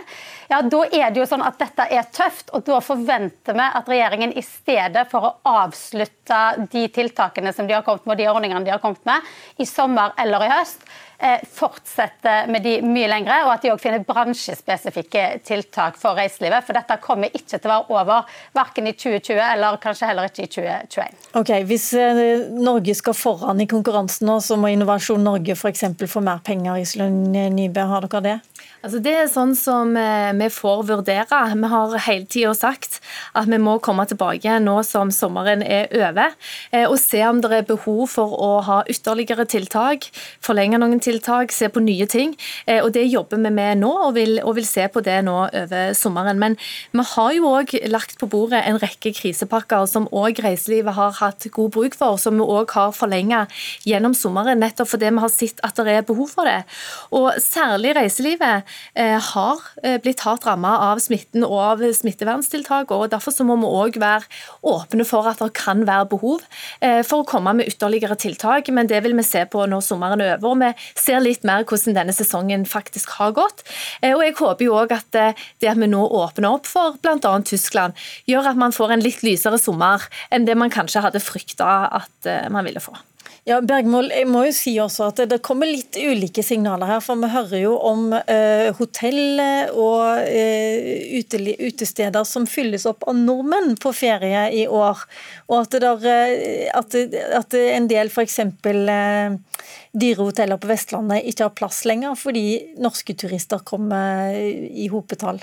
ja, da er det jo sånn at dette er tøft. og Da forventer vi at regjeringen i stedet for å avslutte de tiltakene som de har kommet med, og de ordningene de har kommet med, i sommer eller i høst, fortsette med de mye lengre, og at de òg finner bransjespesifikke tiltak for reiselivet. For dette kommer ikke til å være over, verken i 2020 eller kanskje heller ikke i 2021. Ok, Hvis eh, Norge skal foran i konkurransen nå, så må Innovasjon Norge f.eks. få mer penger. Iselin Nybø, har dere det? Altså det er sånn som eh, vi får vurdere. Vi har hele tida sagt at vi må komme tilbake nå som sommeren er over, eh, og se om det er behov for å ha ytterligere tiltak, forlenge noen tiltak, se på nye ting. Eh, og Det jobber vi med nå, og vil, og vil se på det nå over sommeren. Men vi har jo òg lagt på bordet en rekke krisepakker som òg reiselivet har hatt god bruk for, som vi òg har forlenga gjennom sommeren, nettopp fordi vi har sett at det er behov for det. Og Særlig reiselivet har eh, blitt hardt rammet av smitten og av smitteverntiltak. og Derfor så må vi òg være åpne for at det kan være behov eh, for å komme med ytterligere tiltak. Men det vil vi se på når sommeren er over. og Vi ser litt mer hvordan denne sesongen faktisk har gått. Og Jeg håper jo òg at det at vi nå åpner opp for bl.a. Tyskland, gjør at man får en litt lysere sommer enn det man kanskje hadde frykta at man ville få. Ja, Bergmål, jeg må jo si også at det kommer litt ulike signaler her. For vi hører jo om eh, hotell og uh, utesteder som fylles opp av nordmenn på ferie i år. Og at, det der, uh, at, at en del f.eks. Uh, dyrehoteller på Vestlandet ikke har plass lenger fordi norske turister kommer i hopetall.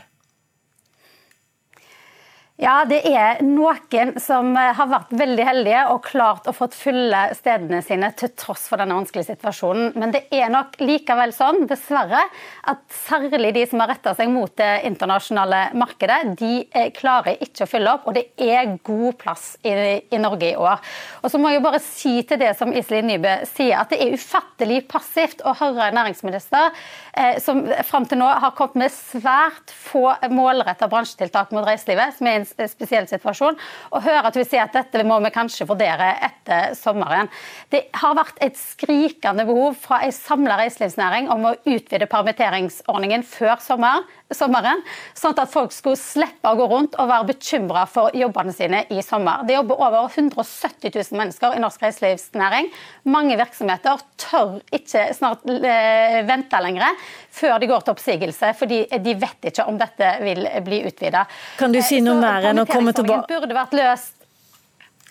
Ja, det er noen som eh, har vært veldig heldige og klart å fått fylle stedene sine til tross for denne vanskelige situasjonen. Men det er nok likevel sånn, dessverre, at særlig de som har retta seg mot det internasjonale markedet, de eh, klarer ikke å fylle opp, og det er god plass i, i Norge i år. Og så må jeg bare si til det som Iselin Nybø sier, at det er ufattelig passivt å høre en næringsminister eh, som fram til nå har kommet med svært få målretta bransjetiltak mot reiselivet, som er en spesiell situasjon, og hører at vi sier at dette må vi kanskje vurdere etter sommeren. Det har vært et skrikende behov fra en samla reiselivsnæring om å utvide permitteringsordningen før sommeren sommeren, sånn at folk skulle slippe å gå rundt og være bekymra for jobbene sine i sommer. Det jobber over 170 000 mennesker i norsk reiselivsnæring. Mange virksomheter tør ikke snart eh, vente lenger før de går til oppsigelse, fordi de vet ikke om dette vil bli utvida. Kan du si noe mer enn å komme tilbake? burde vært løst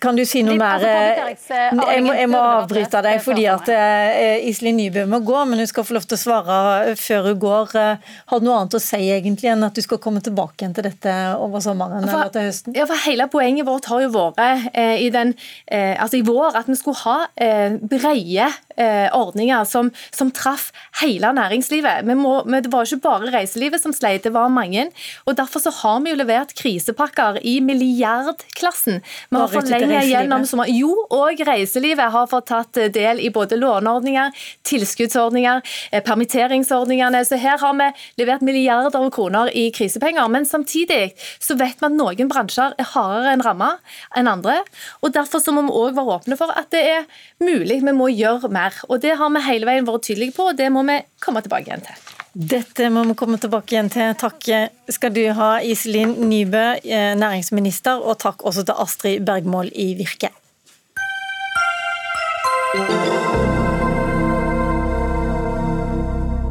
kan du si noe mer? Altså, eh, jeg må, jeg må avbryte deg fordi at uh, Iselin Nybø må gå, men hun skal få lov til å svare før hun går. Har du noe annet å si egentlig enn at du skal komme tilbake igjen til dette over sommeren for, eller til høsten? Ja, for Hele poenget vårt har jo vært eh, i, den, eh, altså i vår at vi skulle ha eh, breie ordninger som, som, traff hele næringslivet. Må, det var ikke bare reiselivet som sleit, det var mange. og Derfor så har vi jo levert krisepakker i milliardklassen. Vi har forlenget gjennom sommer. Jo, og reiselivet har fått tatt del i både låneordninger, tilskuddsordninger, eh, permitteringsordningene. Så her har vi levert milliarder av kroner i krisepenger. Men samtidig så vet vi at noen bransjer er hardere enn ramma enn andre. og Derfor så må vi òg være åpne for at det er mulig, vi må gjøre mer. Og Det har vi hele veien vært tydelige på, og det må vi komme tilbake igjen til. Dette må vi komme tilbake igjen til. Takk skal du ha, Iselin Nybø, eh, næringsminister, og takk også til Astrid Bergmål i Virke.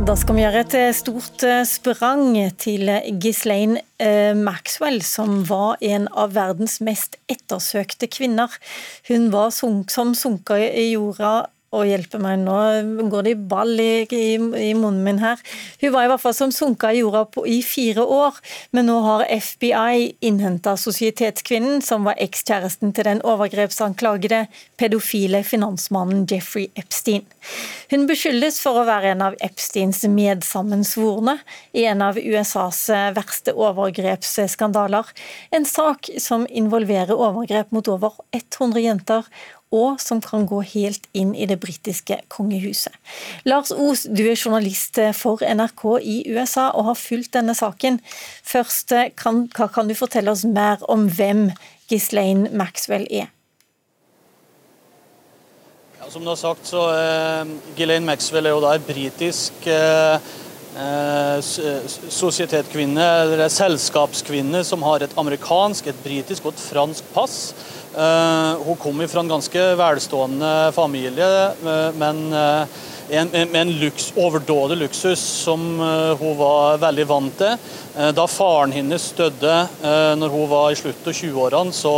Da skal vi gjøre et stort eh, sprang til Ghislaine eh, Maxwell, som var en av verdens mest ettersøkte kvinner. Hun var som sunket i jorda å hjelpe meg, nå går det i ball i, i, i, munnen min her. Hun var i hvert fall som sunka i jorda på, i fire år, men nå har FBI innhenta sosietetskvinnen, som var ekskjæresten til den overgrepsanklagede pedofile finansmannen Jeffrey Epstein. Hun beskyldes for å være en av Epsteins medsammensvorne i en av USAs verste overgrepsskandaler. En sak som involverer overgrep mot over 100 jenter og som kan gå helt inn i det britiske kongehuset. Lars Os, du er journalist for NRK i USA og har fulgt denne saken. Først, kan, hva kan du fortelle oss mer om hvem Ghislaine Maxwell er? Ja, som du har sagt, så eh, Ghislaine Maxwell er jo da en britisk eh, uh, sosietetskvinne, eller selskapskvinne, som har et amerikansk, et britisk og et fransk pass. Eh, hun kom fra en ganske velstående familie, eh, men eh, med en luks, overdådig luksus som hun var veldig vant til. Da faren hennes døde når hun var i slutten av 20-årene, så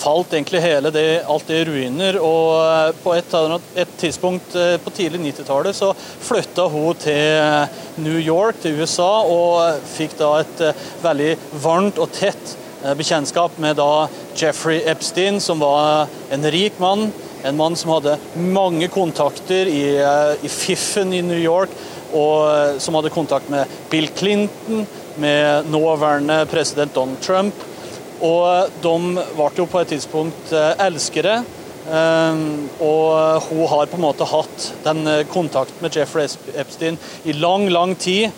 falt egentlig hele det, alt det i ruiner. Og på et, et tidspunkt på tidlig 90-tallet så flytta hun til New York, til USA, og fikk da et veldig varmt og tett Eh, bekjentskap med da Jeffrey Epstein, som var en rik mann. En mann som hadde mange kontakter i, eh, i fiffen i New York, og eh, som hadde kontakt med Bill Clinton, med nåværende president Donald Trump. Og de ble jo på et tidspunkt elskere. Og hun har på en måte hatt den kontakten med Jeffrey Epstein i lang, lang tid.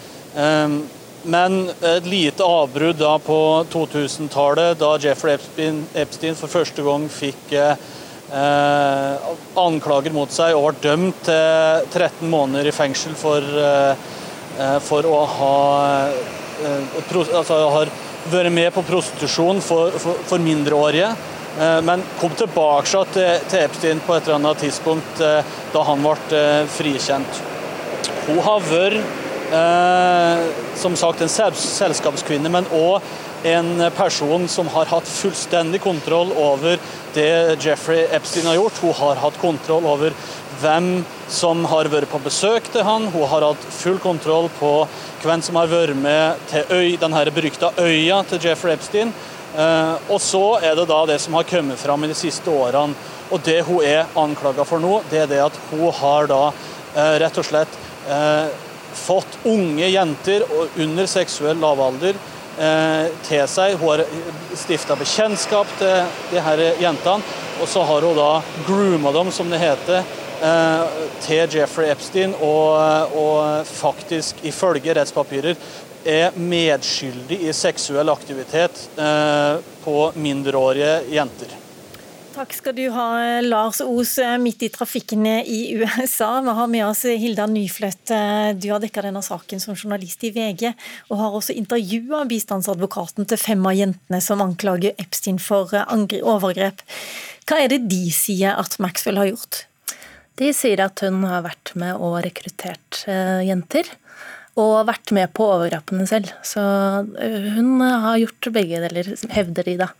Men et lite avbrudd på 2000-tallet, da Jeffrey Epstein, Epstein, for første gang fikk eh, anklager mot seg og var dømt til 13 måneder i fengsel for, eh, for å ha eh, altså, har vært med på prostitusjon for, for, for mindreårige. men kom tilbake til Epstein på et eller annet tidspunkt da han ble frikjent. Hun har vært som sagt en selskapskvinne, men òg en person som har hatt fullstendig kontroll over det Jeffrey Epstein har gjort. Hun har hatt kontroll over hvem som har vært på besøk til han. Hun har hatt full kontroll på hvem som har vært med til øy, denne berykta øya til Jeffrey Epstein. Eh, og så er det da det som har kommet fram i de siste årene. Og det hun er anklaga for nå, det er det at hun har da eh, rett og slett eh, fått unge jenter under seksuell lavalder til seg. Hun har stifta bekjentskap til de her jentene, og så har hun da grooma dem, som det heter, Eh, til Jeffrey Epstein, og, og faktisk ifølge rettspapirer er medskyldig i seksuell aktivitet eh, på mindreårige jenter. Takk skal du ha, Lars Os, midt i trafikken i USA. Vi har med oss Hilda Nyfløtt. Du har dekka denne saken som journalist i VG, og har også intervjua bistandsadvokaten til fem av jentene som anklager Epstein for overgrep. Hva er det de sier at Maxwell har gjort? De sier at hun har vært med og rekruttert eh, jenter. Og vært med på overgrepene selv. Så eh, hun har gjort begge deler, hevder de da.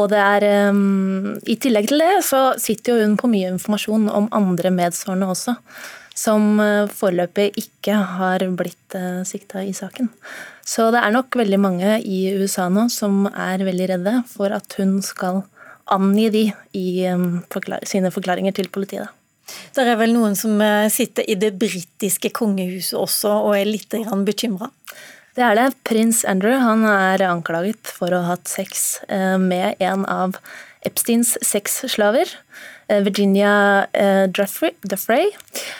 Og det er um, I tillegg til det så sitter jo hun på mye informasjon om andre medsvarende også. Som foreløpig ikke har blitt uh, sikta i saken. Så det er nok veldig mange i USA nå som er veldig redde for at hun skal angi de i um, forklar sine forklaringer til politiet. Det er vel noen som eh, sitter i det britiske kongehuset også og er litt bekymra? Det er det. Prins Andrew han er anklaget for å ha hatt sex eh, med en av Epsteins sexslaver. Eh, Virginia Duffrey.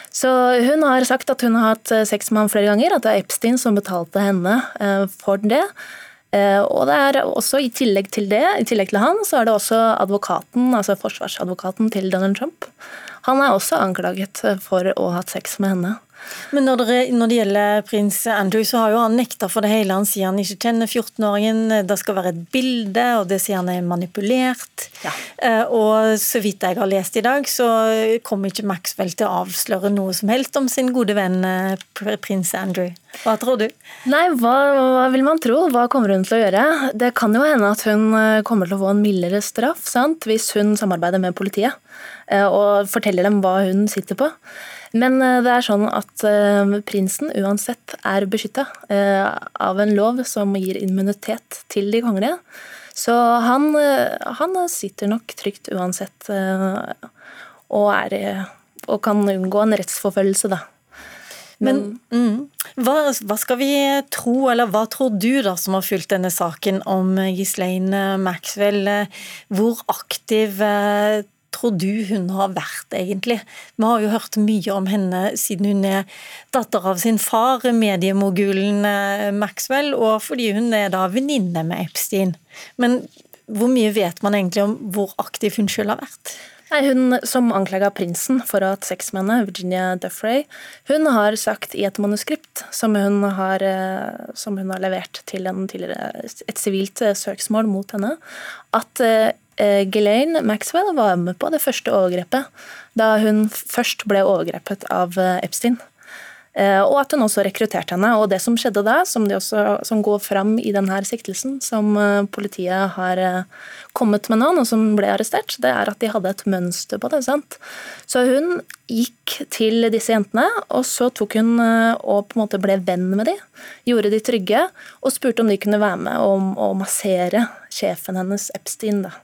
Så hun har sagt at hun har hatt sex med ham flere ganger, at det er Epstein som betalte henne for det. Og det er også i tillegg til det, i tillegg til han, så er det også advokaten, altså forsvarsadvokaten til Donald Trump. Han er også anklaget for å ha hatt sex med henne. Men når det, når det, gjelder prins Andrew, så har jo han nekta for det hele. Han sier han ikke kjenner 14-åringen, det skal være et bilde, og det sier han er manipulert. Ja. Eh, og så vidt jeg har lest i dag, så kommer ikke Maxwell til å avsløre noe som helst om sin gode venn eh, prins Andrew. Hva tror du? Nei, hva, hva, vil man tro? Hva kommer hun til å gjøre? Det kan jo hende at hun eh, kommer til å få en mildere straff sant? hvis hun samarbeider med politiet og forteller dem hva hun sitter på. Men eh, det er sånn at eh, prinsen uansett er beskytta eh, av en lov som gir immunitet til de kongelige. Så han, han sitter nok trygt uansett og, er, og kan unngå en rettsforfølgelse, da. Men mm, hva, hva, skal vi tro, eller hva tror du da som har fulgt denne saken om Ghislaine Maxwell? Hvor aktiv tror du hun har vært, egentlig? Vi har jo hørt mye om henne siden hun er datter av sin far, mediemogulen eh, Maxwell, og fordi hun er da venninne med Epstein. Men hvor mye vet man egentlig om hvor aktiv hun selv har vært? Nei, Hun som anklaga prinsen for å ha hatt sex med henne, Virginia Duffrey, hun har sagt i et manuskript som hun har, eh, som hun har levert til et sivilt eh, søksmål mot henne, at Eh, Ghislaine Maxwell var med på det første overgrepet da hun først ble overgrepet av Epstein. Eh, og at hun også rekrutterte henne. Og det som skjedde da, som, også, som går fram i denne siktelsen, som politiet har kommet med nå, og som ble arrestert, det er at de hadde et mønster på det. sant? Så hun gikk til disse jentene, og så tok hun og på en måte ble venn med dem. Gjorde de trygge, og spurte om de kunne være med og, og massere sjefen hennes, Epstein. da.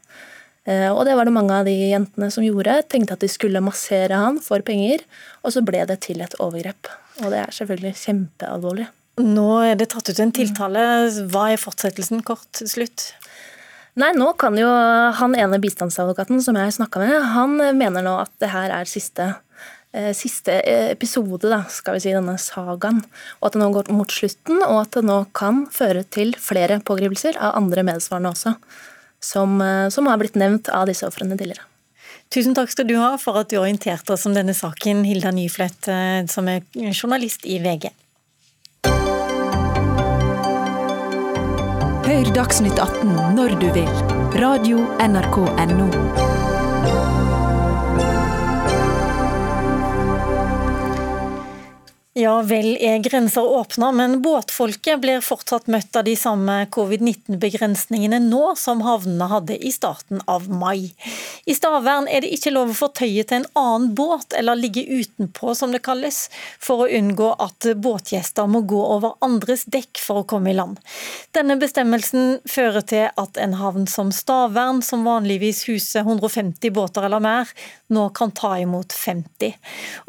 Eh, og det var det mange av de jentene som gjorde. Tenkte at de skulle massere han for penger, og så ble det til et overgrep. Og det er selvfølgelig kjempealvorlig. Nå er det tatt ut en tiltale. Hva er fortsettelsen, kort slutt? Nei, nå kan jo han ene bistandsadvokaten som jeg snakka med, han mener nå at det her er siste, eh, siste episode, da, skal vi si, denne sagaen. Og at det nå går mot slutten, og at det nå kan føre til flere pågripelser av andre medsvarende også som, eh, som har blitt nevnt av disse ofrene tidligere. Tusen takk skal du ha for at du orienterte oss om denne saken, Hilda Nyflett, eh, som er journalist i VG. Hør Dagsnytt 18 når du vil. Radio NRK Radio.nrk.no. Ja, vel er grenser åpna, men båtfolket blir fortsatt møtt av de samme covid-19-begrensningene nå som havnene hadde i starten av mai. I Stavern er det ikke lov å få tøyet til en annen båt, eller ligge utenpå som det kalles, for å unngå at båtgjester må gå over andres dekk for å komme i land. Denne bestemmelsen fører til at en havn som Stavern, som vanligvis huser 150 båter eller mer, nå kan ta imot 50.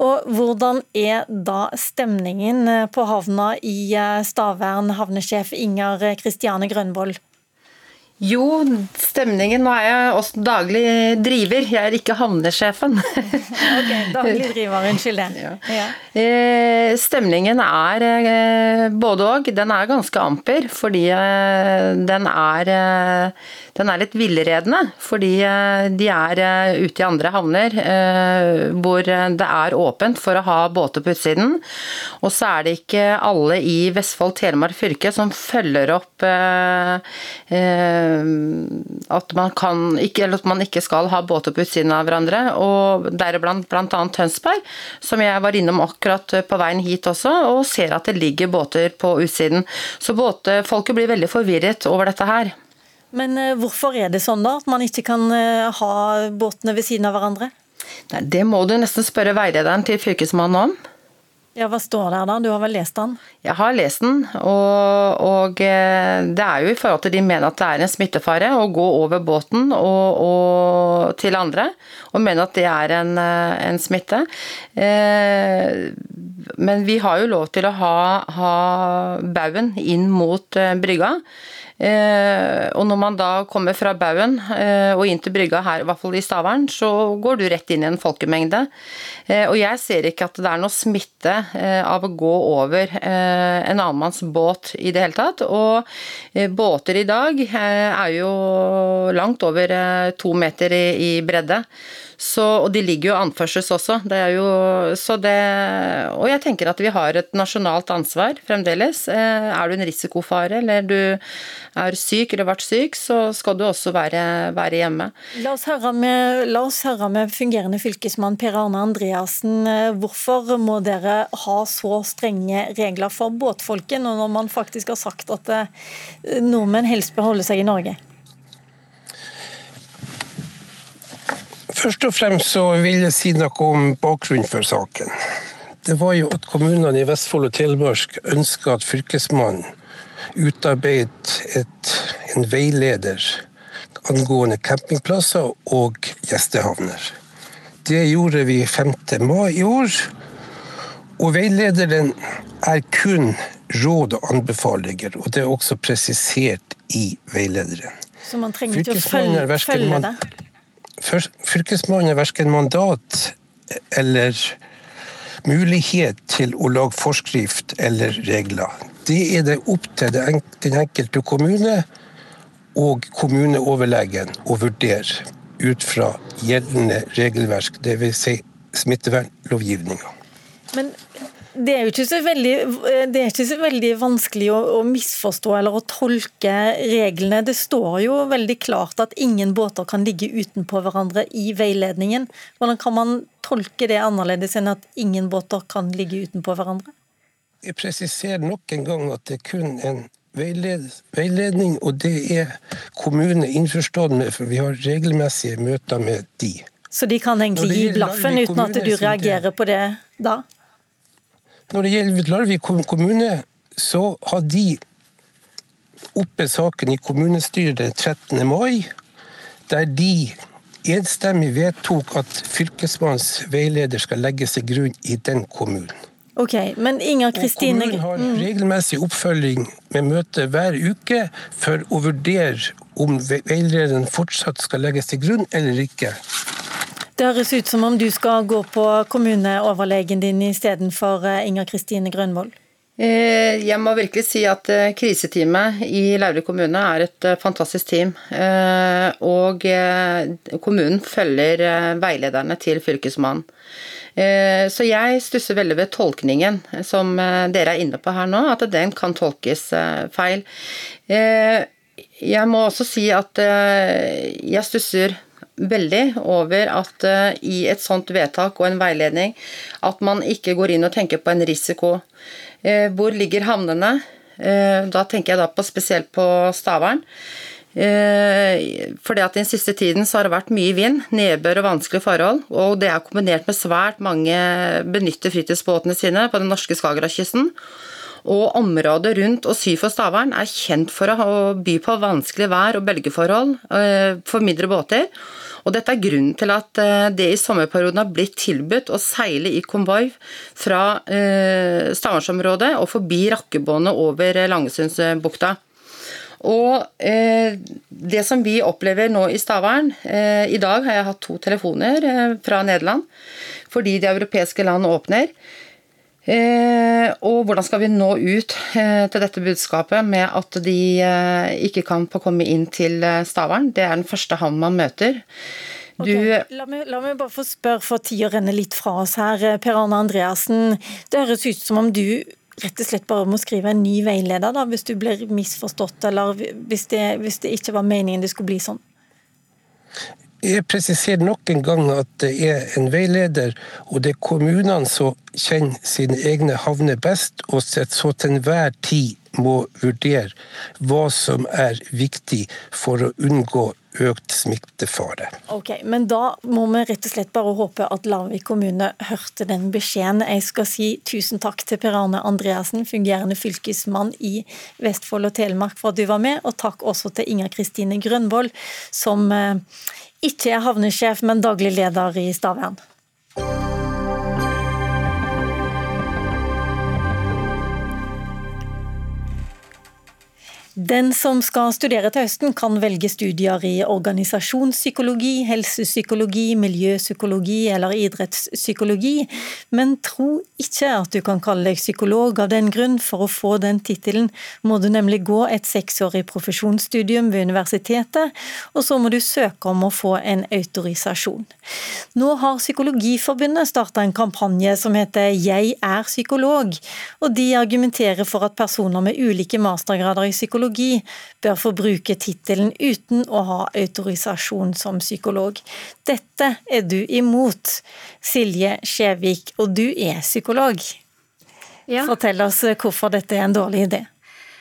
Og hvordan er da stemningen eh, på havna i eh, Stavern, havnesjef Inger Kristiane Grønvoll? Jo, stemningen Nå er jeg også daglig driver, jeg er ikke havnesjefen. [laughs] ok, daglig driver, unnskyld det. Ja. Ja. Eh, stemningen er både og. Den er ganske amper, fordi den er den er litt villredende. Fordi eh, de er eh, ute i andre havner eh, hvor det er åpent for å ha båter på utsiden. Og så er det ikke alle i Vestfold Telemark fylke som følger opp at man, kan, ikke, at man ikke skal ha båter på utsiden av hverandre. Og deriblant bl.a. Tønsberg, som jeg var innom akkurat på veien hit også, og ser at det ligger båter på utsiden. Så båtfolket blir veldig forvirret over dette her. Men eh, hvorfor er det sånn da, at man ikke kan eh, ha båtene ved siden av hverandre? Nei, det må du nesten spørre veilederen til Fylkesmannen om. Ja, Hva står der da? Du har vel lest den? Jeg har lest den, og, og, eh, det er jo i forhold til de mener at det er en smittefare å gå over båten og, og til andre, og mener at det er en, en smitte. Eh, men vi har jo lov til å ha, ha baugen inn mot brygga. Eh, og når man da kommer fra baugen eh, og inn til brygga her, i hvert fall i Stavern, så går du rett inn i en folkemengde. Eh, og jeg ser ikke at det er noe smitte av å gå over en annen manns båt i det hele tatt. Og båter i dag er jo langt over to meter i bredde. Så, og de ligger jo anførsels også. Det er jo, så det, og jeg tenker at vi har et nasjonalt ansvar fremdeles. Eh, er du en risikofare eller du er syk eller har vært syk, så skal du også være, være hjemme. La oss, høre med, la oss høre med fungerende fylkesmann Per Arne Andreassen. Hvorfor må dere ha så strenge regler for båtfolket, når man faktisk har sagt at eh, nordmenn helst bør holde seg i Norge? Først og fremst så vil jeg si noe om bakgrunnen for saken. Det var jo at kommunene i Vestfold og Telemark ønska at Fylkesmannen utarbeidet et, en veileder angående campingplasser og gjestehavner. Det gjorde vi 5. mai i år. Og veilederen er kun råd og anbefalinger, og det er også presisert i veilederen. Så man trenger ikke å følge, følge det? Fylkesmannen har verken mandat eller mulighet til å lage forskrift eller regler. Det er det opp til den enkelte kommune og kommuneoverlegen å vurdere ut fra gjeldende regelverk, dvs. Si smittevernlovgivninga. Men det er jo ikke så veldig, ikke så veldig vanskelig å, å, misforstå eller å tolke reglene. Det står jo veldig klart at ingen båter kan ligge utenpå hverandre i veiledningen. Hvordan kan man tolke det annerledes enn at ingen båter kan ligge utenpå hverandre? Jeg presiserer nok en gang at det er kun en veiled, veiledning, og det er kommunene innforstått med, for vi har regelmessige møter med de. Så de kan egentlig gi blaffen uten at du reagerer på det da? Når det gjelder Larvik kommune, så har de oppe saken i kommunestyret den 13. mai, der de enstemmig vedtok at fylkesmannens veileder skal legges til grunn i den kommunen. Ok, men Inger Kristine... Og Kommunen har mm. regelmessig oppfølging med møte hver uke for å vurdere om veilederen fortsatt skal legges til grunn eller ikke. Det høres ut som om du skal gå på kommuneoverlegen din istedenfor eh, Inger Kristine Grønvoll. Eh, jeg må virkelig si at eh, kriseteamet i Laure kommune er et fantastisk team. Og kommunen følger veilederne til Fylkesmannen. Så jeg stusser veldig ved tolkningen som dere er inne på her nå, at den kan tolkes feil. jeg må også si at jeg stusser veldig over at i et sånt vedtak og en veiledning at man ikke går inn og tenker på en risiko. Hvor ligger havnene? Da tenker jeg da på, spesielt på Stavern. Eh, fordi at Den siste tiden så har det vært mye vind, nedbør og vanskelige forhold. og Det er kombinert med svært mange benytter fritidsbåtene sine på den norske Skagerrakkysten. Og området rundt og syd for Stavern er kjent for å by på vanskelig vær og bølgeforhold eh, for mindre båter. Og Dette er grunnen til at eh, det i sommerperioden har blitt tilbudt å seile i konvoi fra Stavernsområdet og forbi Rakkebåndet over Langesundsbukta. Og eh, det som vi opplever nå i Stavern eh, I dag har jeg hatt to telefoner eh, fra Nederland fordi de europeiske land åpner. Eh, og hvordan skal vi nå ut eh, til dette budskapet med at de eh, ikke kan få komme inn til Stavern? Det er den første havnen man møter. Okay. La, meg, la, meg, bare få spørre, for tida renner litt fra oss her. Per Arne Andreassen, det høres ut som om du rett og slett bare må skrive en ny veileder da, hvis du blir misforstått, eller hvis det, hvis det ikke var meningen det skulle bli sånn? Jeg presiserer nok en gang at det er en veileder, og det er kommunene som kjenner sine egne havner best, og så til enhver tid må vurdere hva som er viktig for å unngå økt smittefare. Ok, men Da må vi rett og slett bare håpe at Larvik kommune hørte den beskjeden. Jeg skal si tusen takk til Per Arne Andreassen, fungerende fylkesmann i Vestfold og Telemark for at du var med, og takk også til Inger Kristine Grønvoll, som eh, ikke er havnesjef, men daglig leder i Stavern. Den som skal studere til høsten, kan velge studier i organisasjonspsykologi, helsepsykologi, miljøpsykologi eller idrettspsykologi, men tro ikke at du kan kalle deg psykolog av den grunn. For å få den tittelen må du nemlig gå et seksårig profesjonsstudium ved universitetet, og så må du søke om å få en autorisasjon. Nå har Psykologiforbundet starta en kampanje som heter Jeg er psykolog, og de argumenterer for at personer med ulike mastergrader i psykologi psykologi bør få bruke tittelen uten å ha autorisasjon som psykolog. Dette er du imot, Silje Skjevik, og du er psykolog. Ja. Fortell oss hvorfor dette er en dårlig idé.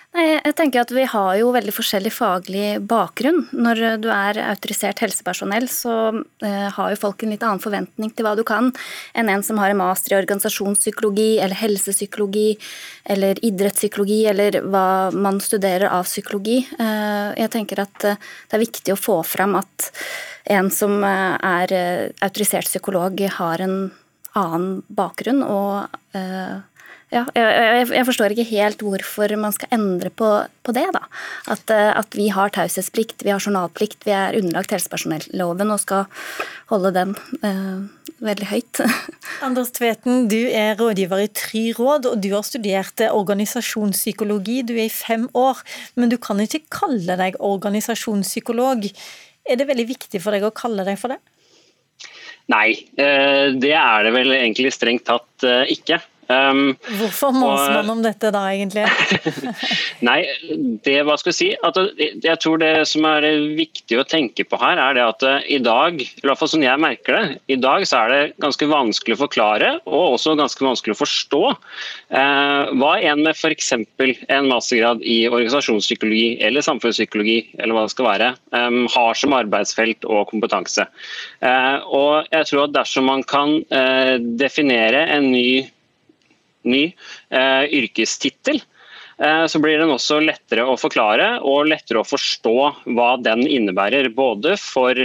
Nei, jeg tenker at Vi har jo veldig forskjellig faglig bakgrunn. Når du er autorisert helsepersonell, så eh, har jo folk en litt annen forventning til hva du kan, enn en som har en master i organisasjonspsykologi eller helsepsykologi eller idrettspsykologi eller hva man studerer av psykologi. Eh, jeg tenker at eh, det er viktig å få fram at en som er autorisert psykolog, har en annen bakgrunn og ja, jeg, jeg, forstår ikke helt hvorfor man skal endre på, på det. da. At, eh, at, vi har taushetsplikt, vi har journalplikt, vi er underlagt helsepersonelloven og skal holde den eh, veldig høyt. [laughs] Anders Tveten, du er rådgiver i Try råd, og du har studert organisasjonspsykologi. Du er i fem år, men du kan ikke kalle deg organisasjonspsykolog. Er det veldig viktig for deg å kalle deg for det? Nei, eh, det er det vel egentlig strengt tatt ikke. Um, Hvorfor maser man om dette da, egentlig? [laughs] Nei, det hva skal jeg si at Jeg tror det som er viktig å tenke på her, er det at eh, i dag, i hvert fall som jeg merker det, i dag så er det ganske vanskelig å forklare og også ganske vanskelig å forstå eh, hva en med f.eks. en mastergrad i organisasjonspsykologi eller samfunnspsykologi eller hva det skal være, um, har som arbeidsfelt og kompetanse. Eh, og jeg tror at dersom man kan eh, definere en ny ny eh, yrkestittel, eh, så blir den også lettere å forklare og lettere å forstå hva den innebærer. Både for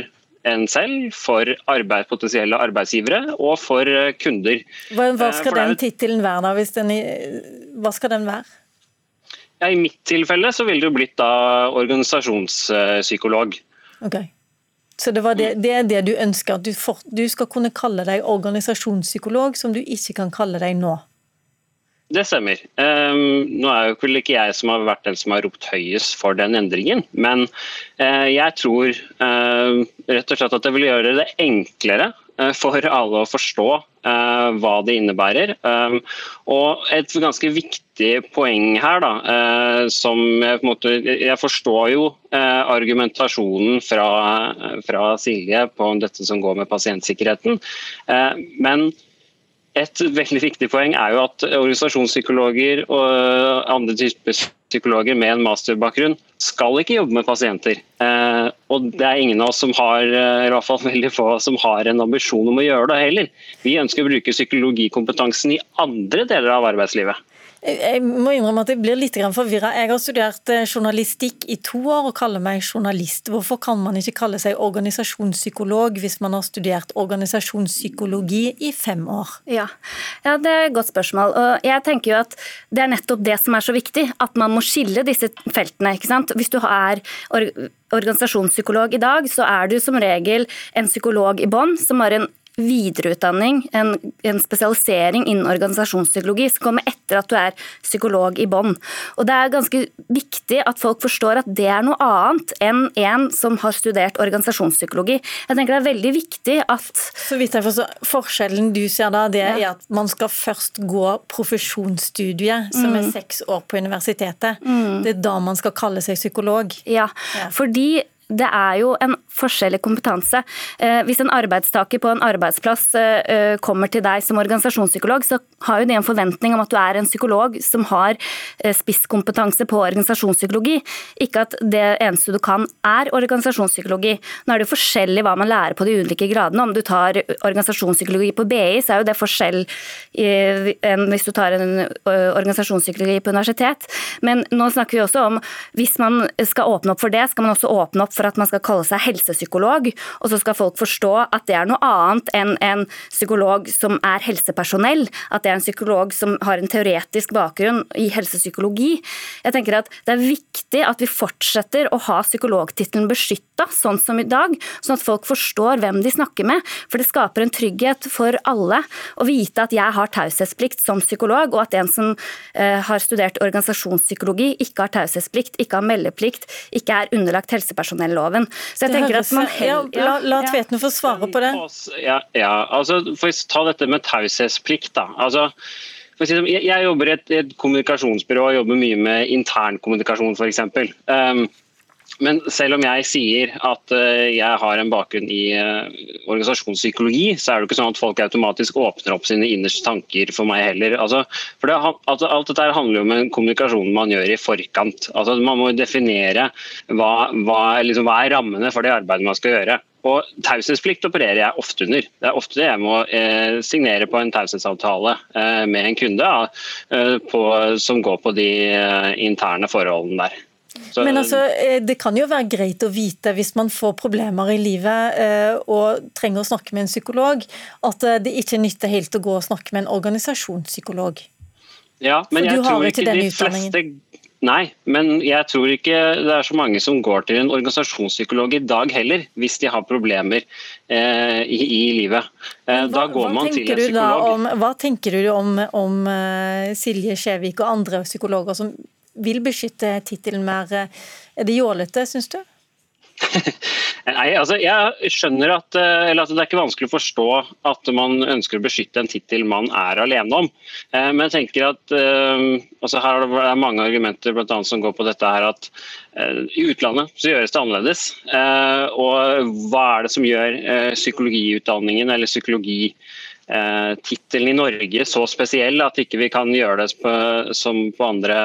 en selv, for arbeid, potensielle arbeidsgivere og for eh, kunder. Hva, hva eh, skal den tittelen være, da? Den, hva skal den være? Ja, I mitt tilfelle så ville det blitt da organisasjonspsykolog. Okay. Så det, det, det, er det du ønsker, at du, for, du skal kunne kalle deg organisasjonspsykolog, som du ikke kan kalle deg nå? Det stemmer. Um, nå er jo ikke jeg som har vært den som har ropt høyest for den endringen, men uh, jeg tror uh, rett og slett at det vil gjøre det enklere uh, for alle å forstå hva det innebærer. Um, og et ganske viktig poeng her, da, som jeg på en måte Jeg forstår jo argumentasjonen fra, fra, Silje på dette som går med pasientsikkerheten, men et veldig viktig poeng er jo at organisasjonspsykologer og andre typer psykologer med en masterbakgrunn skal ikke jobbe med pasienter. Eh, og det er ingen av oss som har, eh, i hvert fall veldig få som har en ambisjon om å gjøre det heller. Vi ønsker å bruke psykologikompetansen i andre deler av arbeidslivet. Jeg må innrømme at jeg blir litt forvirra. Jeg har studert eh, journalistikk i to år og kaller meg journalist. Hvorfor kan man ikke kalle seg organisasjonspsykolog hvis man har studert organisasjonspsykologi i fem år? Ja, ja det er et godt spørsmål. Og jeg tenker jo at Det er nettopp det som er så viktig, at man må skille disse feltene. ikke sant? Hvis du er organisasjonspsykolog i dag, så er du som regel en psykolog i bånn som har en videreutdanning, en, en, spesialisering innen organisasjonspsykologi som kommer etter at du er psykolog i bånn. Og Det er ganske viktig at folk forstår at det er noe annet enn en som har studert organisasjonspsykologi. Jeg tenker Det er veldig viktig at Så vidt jeg forstår, Forskjellen du ser da, det er at man skal først gå profesjonsstudiet, som er mm. seks år på universitetet. Mm. Det er da man skal kalle seg psykolog. Ja, ja. fordi det er jo en forskjellig kompetanse. Eh, hvis en arbeidstaker på en arbeidsplass eh, eh, kommer til deg som organisasjonspsykolog, så har jo det en forventning om at du er en psykolog som har spisskompetanse på organisasjonspsykologi. Ikke at det eneste du kan er organisasjonspsykologi. Nå er det jo forskjellig hva man lærer på de ulike gradene. Om du tar organisasjonspsykologi på BI, så er jo det forskjell enn hvis du tar en organisasjonspsykologi på universitet. Men nå snakker vi også om hvis man skal åpne opp for det, skal man også åpne opp for at man skal kalle seg helsepsykolog, og så skal folk forstå at det er noe annet enn en psykolog som er helsepersonell, at det er en psykolog som har en teoretisk bakgrunn i helsepsykologi. Jeg tenker at Det er viktig at vi fortsetter å ha psykologtittelen beskytta, sånn som i dag, sånn at folk forstår hvem de snakker med. For det skaper en trygghet for alle å vite at jeg har taushetsplikt som psykolog, og at en som uh, har studert organisasjonspsykologi, ikke har taushetsplikt, ikke har meldeplikt, ikke er underlagt helsepersonell personelloven. Så jeg tenker at man ja, La, la Tvetne få svare på det. Ja, ja, altså For å ta dette med taushetsplikt, da. altså jeg jobber i et, et, kommunikasjonsbyrå og jobber mye med internkommunikasjon f.eks. Um, men selv om jeg sier at eh, jeg har en bakgrunn i eh, organisasjonspsykologi, så er det ikke sånn at folk automatisk åpner opp sine innerste tanker for meg heller. Altså, for det, altså, alt dette handler jo om en kommunikasjon man gjør i forkant. Altså, man må definere hva, hva, liksom, hva er rammene for det arbeidet man skal gjøre. Og Taushetsplikt opererer jeg ofte under. Det er ofte jeg må eh, signere på en taushetsavtale eh, med en kunde eh, på, som går på de interne forholdene der. Så, Men altså, eh, Det kan jo være greit å vite hvis man får problemer i livet eh, og trenger å snakke med en psykolog, at eh, det ikke nytter helt å gå og snakke med en organisasjonspsykolog. Ja, men jeg tror ikke de fleste Nei, men jeg tror ikke det er så mange som går til en organisasjonspsykolog i dag heller, hvis de har problemer eh, i, i, livet. Eh, hva, da går man til en psykolog. Om, hva tenker du om, om Silje Skjevik og andre psykologer som vil beskytte tittelen mer. Er det jålete, syns du? [laughs] Nei, altså jeg skjønner at, eh, at, det er ikke vanskelig å forstå at man ønsker å beskytte en tittel man er alene om. Eh, men jeg tenker at altså her er det mange argumenter blant annet som går på dette her at i utlandet så gjøres det annerledes. Og hva er det som gjør psykologiutdanningen eller psykologi eh, tittelen i Norge så spesiell at ikke vi kan gjøre det på, som på andre,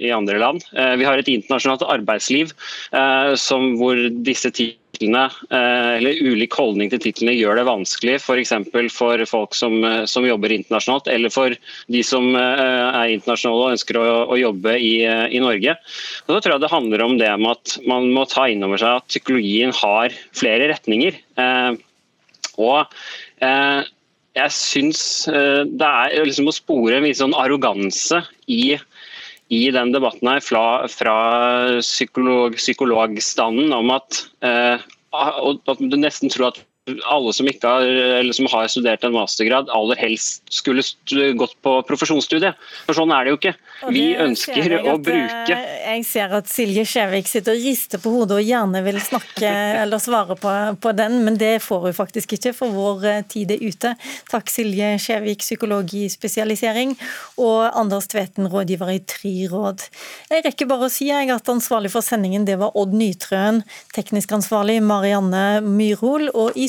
i andre land. Eh, vi har et internasjonalt arbeidsliv eh, som, hvor disse titlene, eh, eller ulik holdning til titlene gjør det vanskelig f.eks. For, for folk som, som, jobber internasjonalt, eller for de som eh, er internasjonale og ønsker å, å jobbe i, i, Norge. Og så tror jeg det handler om det med at man må ta inn over seg at psykologien har flere retninger. Eh, og jeg syns eh, det er liksom å spore en viss sånn arroganse i, i den debatten her fra, fra psykolog, psykologstanden om at, uh, at du nesten tror at alle som, har, eller som har studert en mastergrad, aller helst skulle gått på profesjonsstudiet. For sånn er det jo ikke. Vi ønsker å bruke eh, Jeg ser at Silje Skjevik sitter og rister på hodet og gjerne vil snakke [laughs] eller svare på, på, den, men det får hun faktisk ikke, for vår eh, tid er ute. Takk Silje Skjevik, psykolog i spesialisering, og Anders Tveten, rådgiver i Triråd. Jeg rekker bare å si at ansvarlig for sendingen det var Odd Nytrøen, teknisk ansvarlig Marianne Myrhol, og i